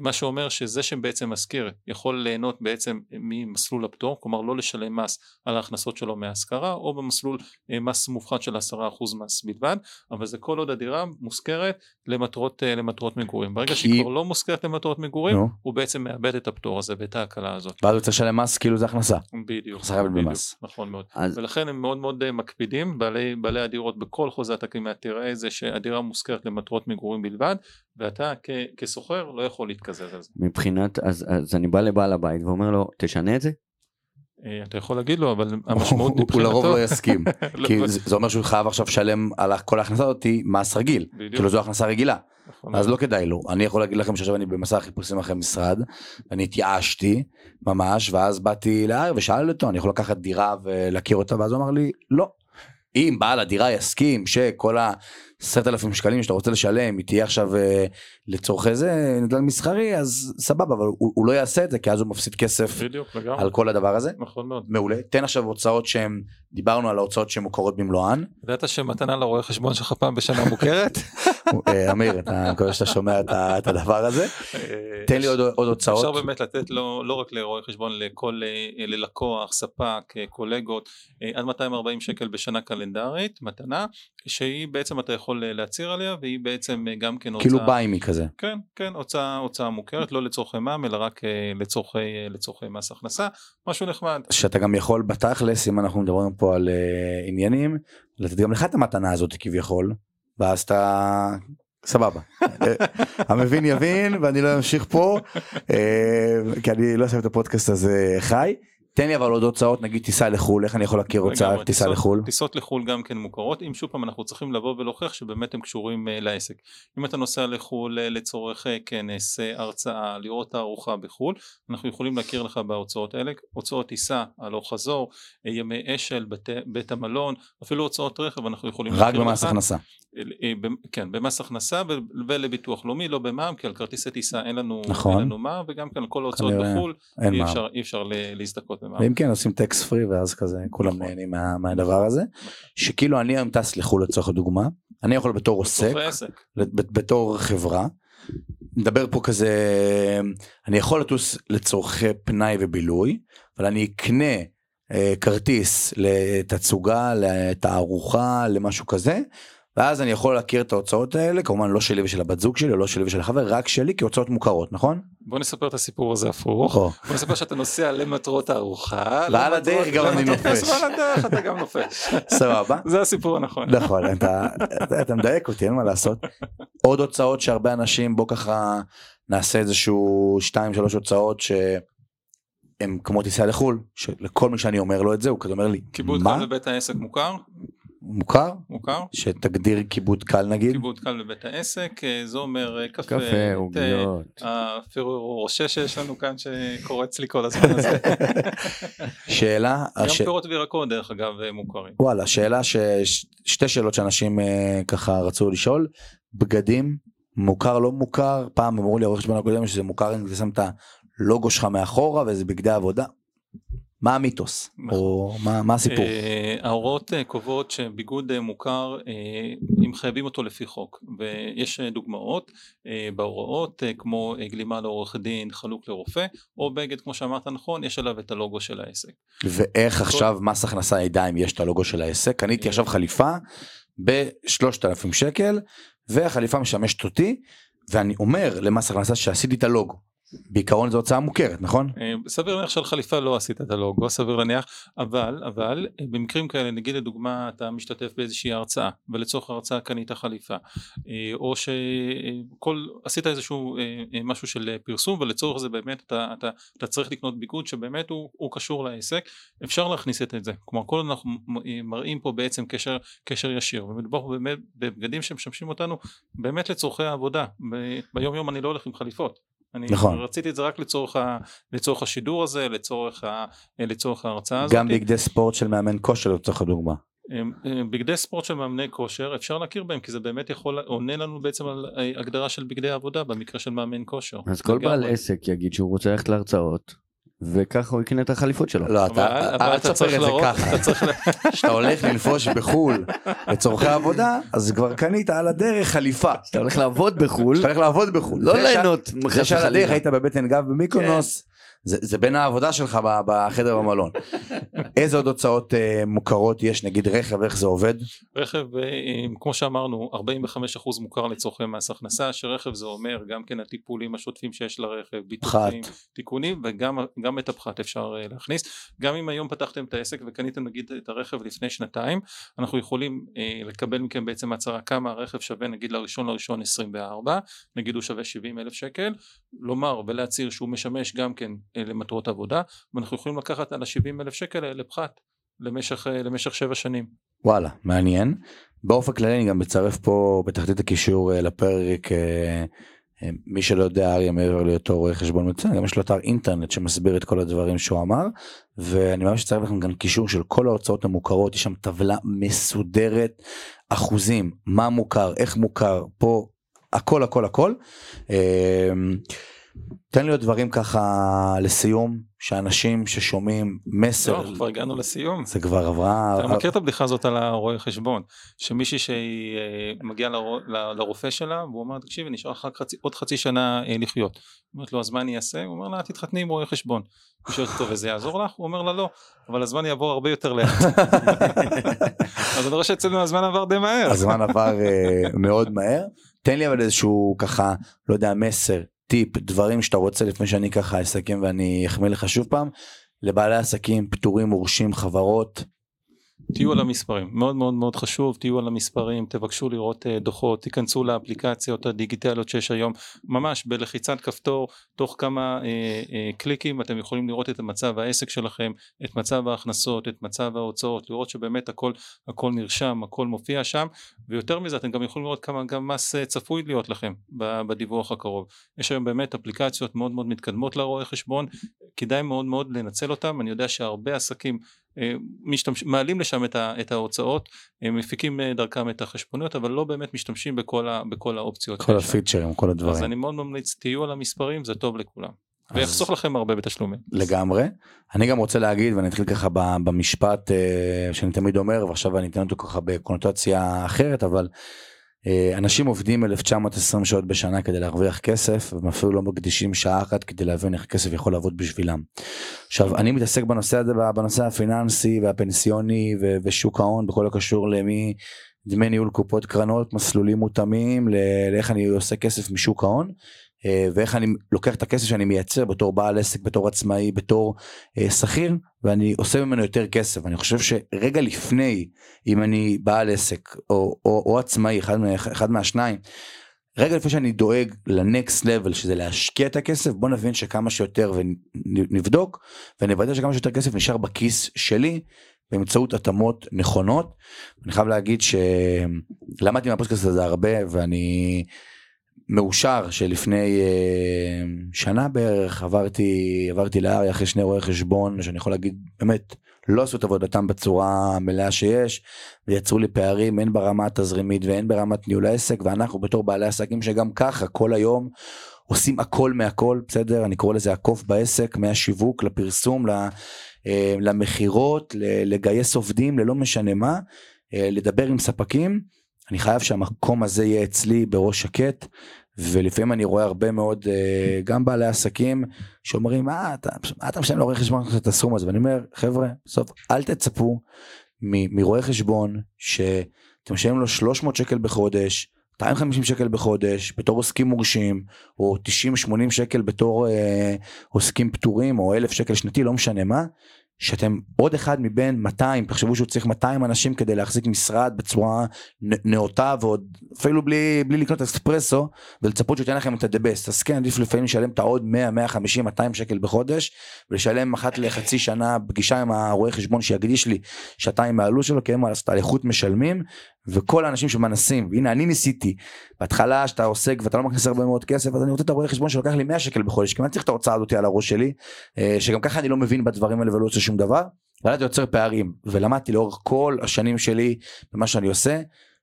מה שאומר שזה שבעצם משכיר יכול ליהנות בעצם ממסלול הפטור, כלומר לא לשלם מס על ההכנסות שלו מהשכרה, או במסלול אה, מס מופחת של 10% מס בלבד, אבל זה כל עוד הדירה מושכרת למטרות, אה, למטרות מגורים. ברגע כי- שהיא כבר לא מושכרת למטרות מגורים, נו. הוא בעצם מאבד את הפטור הזה ואת ההקלה הזאת. ואז הוא צריך לשלם מס כאילו זה הכנסה. בדיוק. בדיוק, במס. נכון מאוד. אז ולכן הם מאוד מאוד אה, מקפידים, בעלי, בעלי הדירות בכל חוזה התקלימה תראה זה שהדירה מושכרת למטרות מגורים בלבד, ואתה כ- כסוחר לא יכול להתקזז על זה. מבחינת, אז, אז אני בא לבעל הבית ואומר לו תשנה את זה? אה, אתה יכול להגיד לו, אבל המשמעות הוא- הוא לרוב מבחינתו- לא יסכים. לא, כי זה אומר שהוא חייב עכשיו לשלם על כל ההכנסה הזאתי מס רגיל. כאילו זו הכנסה רגילה. נכון אז. לא כדאי לו. אני יכול להגיד לכם שעכשיו אני במסע חיפושים אחרי משרד, ואני התייאשתי ממש, ואז באתי לאריה ושאלתי אותו, אני יכול לקחת דירה ולהכיר אותה, ואז הוא אמר לי, לא. אם בעל הדירה יסכים שכל העשרת אלפים שקלים שאתה רוצה לשלם היא תהיה עכשיו אה, לצורכי זה נדל"ן מסחרי אז סבבה אבל הוא, הוא לא יעשה את זה כי אז הוא מפסיד כסף בדיוק. על כל הדבר הזה נכון מאוד. מעולה תן עכשיו הוצאות שהם דיברנו על ההוצאות שמוכרות במלואן ידעת שמתנה לרואה חשבון שלך פעם בשנה מוכרת? אה, אמיר אתה אני מקווה שאתה שומע את הדבר הזה אה, תן לי עוד עוד הוצאות אפשר באמת לתת לו לא רק לרואה חשבון לכל ללקוח ספק קולגות עד 240 שקל בשנה קלנדרית מתנה שהיא בעצם אתה יכול אה, להצהיר עליה והיא בעצם אה, גם כן כאילו הוצאה ביימי כזה. כן כן הוצאה הוצאה מוכרת לא לצורכי מע"מ אלא רק אה, לצורכי לצורכי מס הכנסה. משהו נחמד. שאתה גם יכול בתכלס אם אנחנו מדברים פה על uh, עניינים לתת גם לך את המתנה הזאת כביכול ואז אתה סבבה. המבין יבין ואני לא אמשיך פה כי אני לא אעשה את הפודקאסט הזה חי תן לי אבל עוד הוצאות נגיד טיסה לחו"ל איך אני יכול להכיר הוצאה טיסה לחו"ל? טיסות לחו"ל גם כן מוכרות אם שוב פעם אנחנו צריכים לבוא ולהוכיח שבאמת הם קשורים אה, לעסק. אם אתה נוסע לחו"ל אה, לצורך אה, כנס אה, הרצאה לראות תערוכה בחו"ל אנחנו יכולים להכיר לך בהוצאות האלה. הוצאות טיסה הלוך חזור ימי אשל בתי, בית המלון אפילו הוצאות רכב אנחנו יכולים רק להכיר במס לך. הכנסה. כן במס הכנסה ולביטוח לאומי לא במע"מ כי על כרטיסי טיסה אין לנו נכון. אין לנו מע"מ וגם כן על כל ההוצאות בחו"ל אי אפשר, אי אפשר להזדכות במע"מ ואם כן עושים טקס פרי ואז כזה כולם נכון. נהנים מה- מהדבר הזה. שכאילו אני היום טס לחו"ל לצורך הדוגמה אני יכול בתור עוסק בתור חברה נדבר פה כזה, אני יכול לטוס לצורכי פנאי ובילוי, אבל אני אקנה אה, כרטיס לתצוגה, לתערוכה, למשהו כזה, ואז אני יכול להכיר את ההוצאות האלה, כמובן לא שלי ושל הבת זוג שלי, לא שלי ושל החבר, רק שלי כהוצאות מוכרות, נכון? בוא נספר את הסיפור הזה הפוך. בוא נספר שאתה נוסע למטרות הארוחה. ועל הדרך גם אני נופש. ועל הדרך אתה גם נופש. סבבה? זה הסיפור הנכון. נכון, אתה, מדייק אותי, אין מה לעשות. עוד הוצאות שהרבה אנשים, בוא ככה נעשה איזשהו 2-3 הוצאות שהם כמו טיסה לחו"ל, שלכל מי שאני אומר לו את זה, הוא כזה אומר לי, כיבוד? קל בבית העסק מוכר? מוכר? מוכר? שתגדיר כיבוד קל נגיד? כיבוד קל בבית העסק, אה, זה אומר אה, קפה, קפה, עוגיות. הפירו רושה שיש לנו כאן שקורץ לי כל הזמן הזה. שאלה, גם הש... פירות וירקות דרך אגב אה, מוכרים. וואלה, שאלה ש... ש- שתי שאלות שאנשים ככה רצו לשאול, בגדים, מוכר לא מוכר, פעם אמרו לי עורך חשבון הקודם שזה מוכר אם אתה שם את הלוגו שלך מאחורה וזה בגדי עבודה. מה המיתוס? או מה, מה הסיפור? אה, ההוראות אה, קובעות שביגוד אה, מוכר אם חייבים אותו לפי חוק ויש דוגמאות בהוראות כמו גלימה לעורך דין חלוק לרופא או בגד כמו שאמרת נכון יש עליו את הלוגו של העסק. ואיך עכשיו מס הכנסה ידע אם יש את הלוגו של העסק? קניתי עכשיו חליפה ב-3,000 שקל והחליפה משמשת אותי ואני אומר למס הכנסה שעשיתי את הלוגו. בעיקרון זו הוצאה מוכרת נכון? אה, סביר להניח שעל חליפה לא עשית את הלוגו סביר להניח אבל אבל אה, במקרים כאלה נגיד לדוגמה אתה משתתף באיזושהי הרצאה ולצורך ההרצאה קנית חליפה אה, או שכל עשית איזשהו משהו של פרסום ולצורך זה באמת אתה, אתה, אתה צריך לקנות ביגוד שבאמת הוא, הוא קשור לעסק אפשר להכניס את זה. כלומר כל אנחנו מראים פה בעצם קשר קשר ישיר ומדובר פה באמת בבגדים שמשמשים אותנו באמת לצורכי העבודה. ביום יום אני לא הולך עם חליפות אני נכון. רציתי את זה רק לצורך, ה, לצורך השידור הזה, לצורך, ה, לצורך ההרצאה הזאת. גם בגדי ספורט של מאמן כושר לצורך הדוגמה. בגדי ספורט של מאמני כושר אפשר להכיר בהם כי זה באמת יכול עונה לנו בעצם על אה, הגדרה של בגדי עבודה במקרה של מאמן כושר. אז כל בעל. עסק יגיד שהוא רוצה ללכת להרצאות, וככה הוא יקנה את החליפות שלו. לא, אתה אל אתה תספר צריך את זה ככה. אתה צריך, ל- כשאתה הולך לנפוש בחו"ל לצורכי עבודה אז כבר קנית על הדרך חליפה. אתה הולך לעבוד בחו"ל, כשאתה הולך לעבוד בחו"ל. לא ליהנות זה שעל הדרך. היית בבטן גב במיקונוס. זה, זה בין העבודה שלך בחדר במלון. איזה עוד הוצאות אה, מוכרות יש נגיד רכב איך זה עובד? רכב אה, כמו שאמרנו 45% מוכר לצורכי מס הכנסה שרכב זה אומר גם כן הטיפולים השוטפים שיש לרכב, ביטוחים, תיקונים וגם גם את הפחת אפשר אה, להכניס גם אם היום פתחתם את העסק וקניתם נגיד את הרכב לפני שנתיים אנחנו יכולים אה, לקבל מכם בעצם הצהרה כמה הרכב שווה נגיד לראשון לראשון 24 נגיד הוא שווה 70 אלף שקל לומר ולהצהיר שהוא משמש גם כן למטרות עבודה ואנחנו יכולים לקחת על ה-70 אלף שקל האלה פחת למשך, אה, למשך שבע שנים וואלה מעניין. באופן כללי אני גם מצרף פה בתחתית הקישור אה, לפרק אה, מי שלא יודע אריה מעבר להיותו רואה חשבון מצוין גם יש לו אתר אינטרנט שמסביר את כל הדברים שהוא אמר ואני ממש אצרף לכם גם קישור של כל ההוצאות המוכרות יש שם טבלה מסודרת אחוזים מה מוכר איך מוכר פה הכל הכל הכל. תן לי עוד דברים ככה לסיום שאנשים ששומעים מסר לא, כבר הגענו לסיום זה כבר עברה אתה מכיר את הבדיחה הזאת על הרואה חשבון שמישהי שהיא אה, מגיעה לרופא שלה והוא אומר תקשיבי נשאר לך חצי- עוד חצי שנה אה, לחיות. אומרת לו אז מה אני אעשה? הוא אומר לה תתחתני עם רואה חשבון. היא שואלת אותו וזה יעזור לך? הוא אומר לה לא אבל הזמן יעבור הרבה יותר לאט. אז אני רואה שאצלנו הזמן עבר די מהר. הזמן עבר אה, מאוד מהר תן לי אבל איזשהו ככה לא יודע מסר טיפ דברים שאתה רוצה לפני שאני ככה אסכם ואני אחמיא לך שוב פעם. לבעלי עסקים פטורים מורשים חברות תהיו על המספרים מאוד מאוד מאוד חשוב תהיו על המספרים תבקשו לראות אה, דוחות תיכנסו לאפליקציות הדיגיטליות שיש היום ממש בלחיצת כפתור תוך כמה אה, אה, קליקים אתם יכולים לראות את מצב העסק שלכם את מצב ההכנסות את מצב ההוצאות לראות שבאמת הכל הכל נרשם הכל מופיע שם ויותר מזה אתם גם יכולים לראות כמה גם מס אה, צפוי להיות לכם בדיווח הקרוב. יש היום באמת אפליקציות מאוד מאוד מתקדמות לרואה חשבון כדאי מאוד מאוד לנצל אותם אני יודע שהרבה עסקים משתמש, מעלים לשם את, ה, את ההוצאות, הם מפיקים אה, דרכם את החשבוניות, אבל לא באמת משתמשים בכל, ה, בכל האופציות. כל. הפיצ'רים כל אז הדברים אני מאוד ממליץ, תהיו על המספרים, זה טוב לכולם. אז- ויחסוך לכם הרבה בתשלומים. לגמרי אני גם רוצה להגיד ואני אתחיל ככה במשפט אה, שאני תמיד אומר ועכשיו אני אתן אותו ככה בקונוטציה אחרת אבל אה, אנשים עובדים 1920 שעות בשנה כדי להרוויח כסף, והם אפילו לא מקדישים שעה אחת כדי להבין איך הכסף יכול לעבוד בשבילם. עכשיו, אני מתעסק בנושא הזה, בנושא הפיננסי והפנסיוני ו- ושוק ההון, בכל הקשור למי דמי ניהול קופות קרנות, מסלולים מותאמים, לאיך אני עושה כסף משוק ההון. אה, ואיך אני לוקח את הכסף שאני מייצר בתור בעל עסק, בתור עצמאי, בתור אה, שכיר, ואני עושה ממנו יותר כסף. אני חושב שרגע לפני, אם אני בעל עסק או, או, או עצמאי, אחד, אחד מהשניים, רגע לפני שאני דואג לנקסט לבל שזה להשקיע את הכסף בוא נבין שכמה שיותר ונבדוק ונוודא שכמה שיותר כסף נשאר בכיס שלי באמצעות התאמות נכונות. אני חייב להגיד שלמדתי מהפודקאסט הזה הרבה ואני מאושר שלפני אה, שנה בערך עברתי עברתי לאריה אחרי שני רואי חשבון שאני יכול להגיד באמת לא עשו את עבודתם בצורה מלאה שיש ויצרו לי פערים הן ברמה התזרימית והן ברמת ניהול העסק ואנחנו בתור בעלי עסקים שגם ככה כל היום עושים הכל מהכל בסדר אני קורא לזה הקוף בעסק מהשיווק לפרסום אה, למכירות לגייס עובדים ללא משנה מה אה, לדבר עם ספקים. אני חייב שהמקום הזה יהיה אצלי בראש שקט ולפעמים אני רואה הרבה מאוד אה, גם בעלי עסקים שאומרים מה אתה, אתה משלם לרואה חשבון את הסכום הזה ואני אומר חבר'ה בסוף אל תצפו מרואה חשבון שאתם משלמים לו 300 שקל בחודש 250 שקל בחודש בתור עוסקים מורשים או 90-80 שקל בתור אה, עוסקים פטורים או 1,000 שקל שנתי לא משנה מה שאתם עוד אחד מבין 200 תחשבו שהוא צריך 200 אנשים כדי להחזיק משרד בצורה נאותה ועוד אפילו בלי בלי לקנות אספרסו ולצפות שייתן לכם את best. אז כן עדיף לפעמים לשלם את העוד 100 150 200 שקל בחודש ולשלם אחת לחצי שנה פגישה עם הרואה חשבון שיקדיש לי שעתיים מהעלות שלו כי הם על איכות משלמים וכל האנשים שמנסים והנה אני ניסיתי בהתחלה שאתה עוסק ואתה לא מכניס הרבה מאוד כסף אז אני רוצה את הרואה חשבון שלוקח לי 100 שקל בחודש כי אני צריך את ההוצאה הזאתי על הראש שלי אה, שגם ככה אני לא מבין בדברים האלה ולא עושה שום דבר. ואז זה יוצר פערים ולמדתי לאורך כל השנים שלי במה שאני עושה.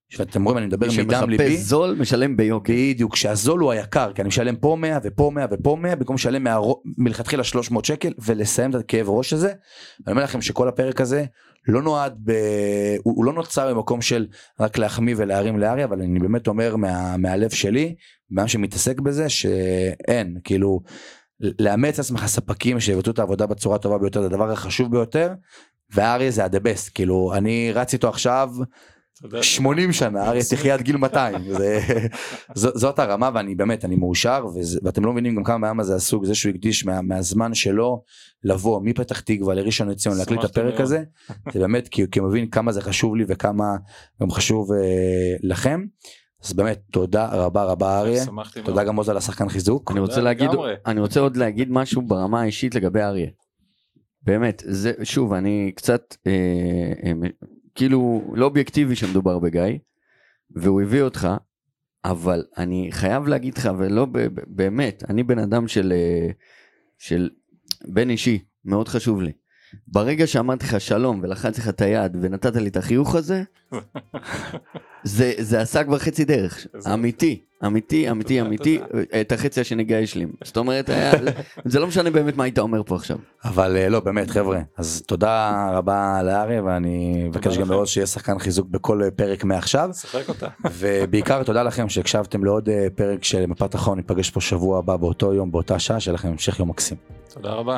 שאתם רואים אני מדבר מדם ליבי. שמחפש זול משלם ביוקר. בדיוק שהזול הוא היקר כי אני משלם פה 100 ופה 100 ופה 100 במקום לשלם מלכתחילה 300 שקל ולסיים את הכאב ראש הזה. אני אומר לכם שכל הפרק הזה לא נועד, ב... הוא, לא נוצר במקום של רק להחמיא ולהרים לארי, אבל אני באמת אומר מה, מהלב שלי, מה שמתעסק בזה, שאין, כאילו, לאמץ לעצמך ספקים שיבצעו את העבודה בצורה הטובה ביותר, זה הדבר החשוב ביותר, וארי זה ה-the כאילו, אני רץ איתו עכשיו 80 שנה, אריה תחיה עד גיל 200, זה, זאת הרמה ואני באמת, אני מאושר, וזה, ואתם לא מבינים גם כמה מהעם הזה עסוק, זה שהוא הקדיש מה, מהזמן שלו לבוא מפתח תקווה לראשון לציון להקליט את הפרק הזה, זה באמת כי הוא מבין כמה זה חשוב לי וכמה גם חשוב אה, לכם. אז באמת תודה רבה רבה אריה, תודה גם עוז על השחקן חיזוק. אני רוצה להגיד, אני רוצה עוד להגיד משהו ברמה האישית לגבי אריה. באמת, זה שוב אני קצת אה, אה, כאילו לא אובייקטיבי שמדובר בגיא, והוא הביא אותך, אבל אני חייב להגיד לך, ולא באמת, אני בן אדם של, אה, של בן אישי, מאוד חשוב לי. ברגע שאמרתי לך שלום ולחצתי לך את היד ונתת לי את החיוך הזה, זה, זה עשה כבר חצי דרך, אמיתי, אמיתי, אמיתי, אמיתי, את החצי השני גיא השלים. זאת אומרת, היה, זה לא משנה באמת מה היית אומר פה עכשיו. אבל אה, לא, באמת, חבר'ה, אז תודה רבה לאריה, ואני מבקש גם מאוד שיהיה שחקן חיזוק בכל אה, פרק מעכשיו. שחק אותה. ובעיקר תודה לכם שהקשבתם לעוד אה, פרק של מפת החון, ניפגש פה שבוע הבא באותו יום, באותה שעה, שיהיה לכם המשך יום מקסים. תודה רבה.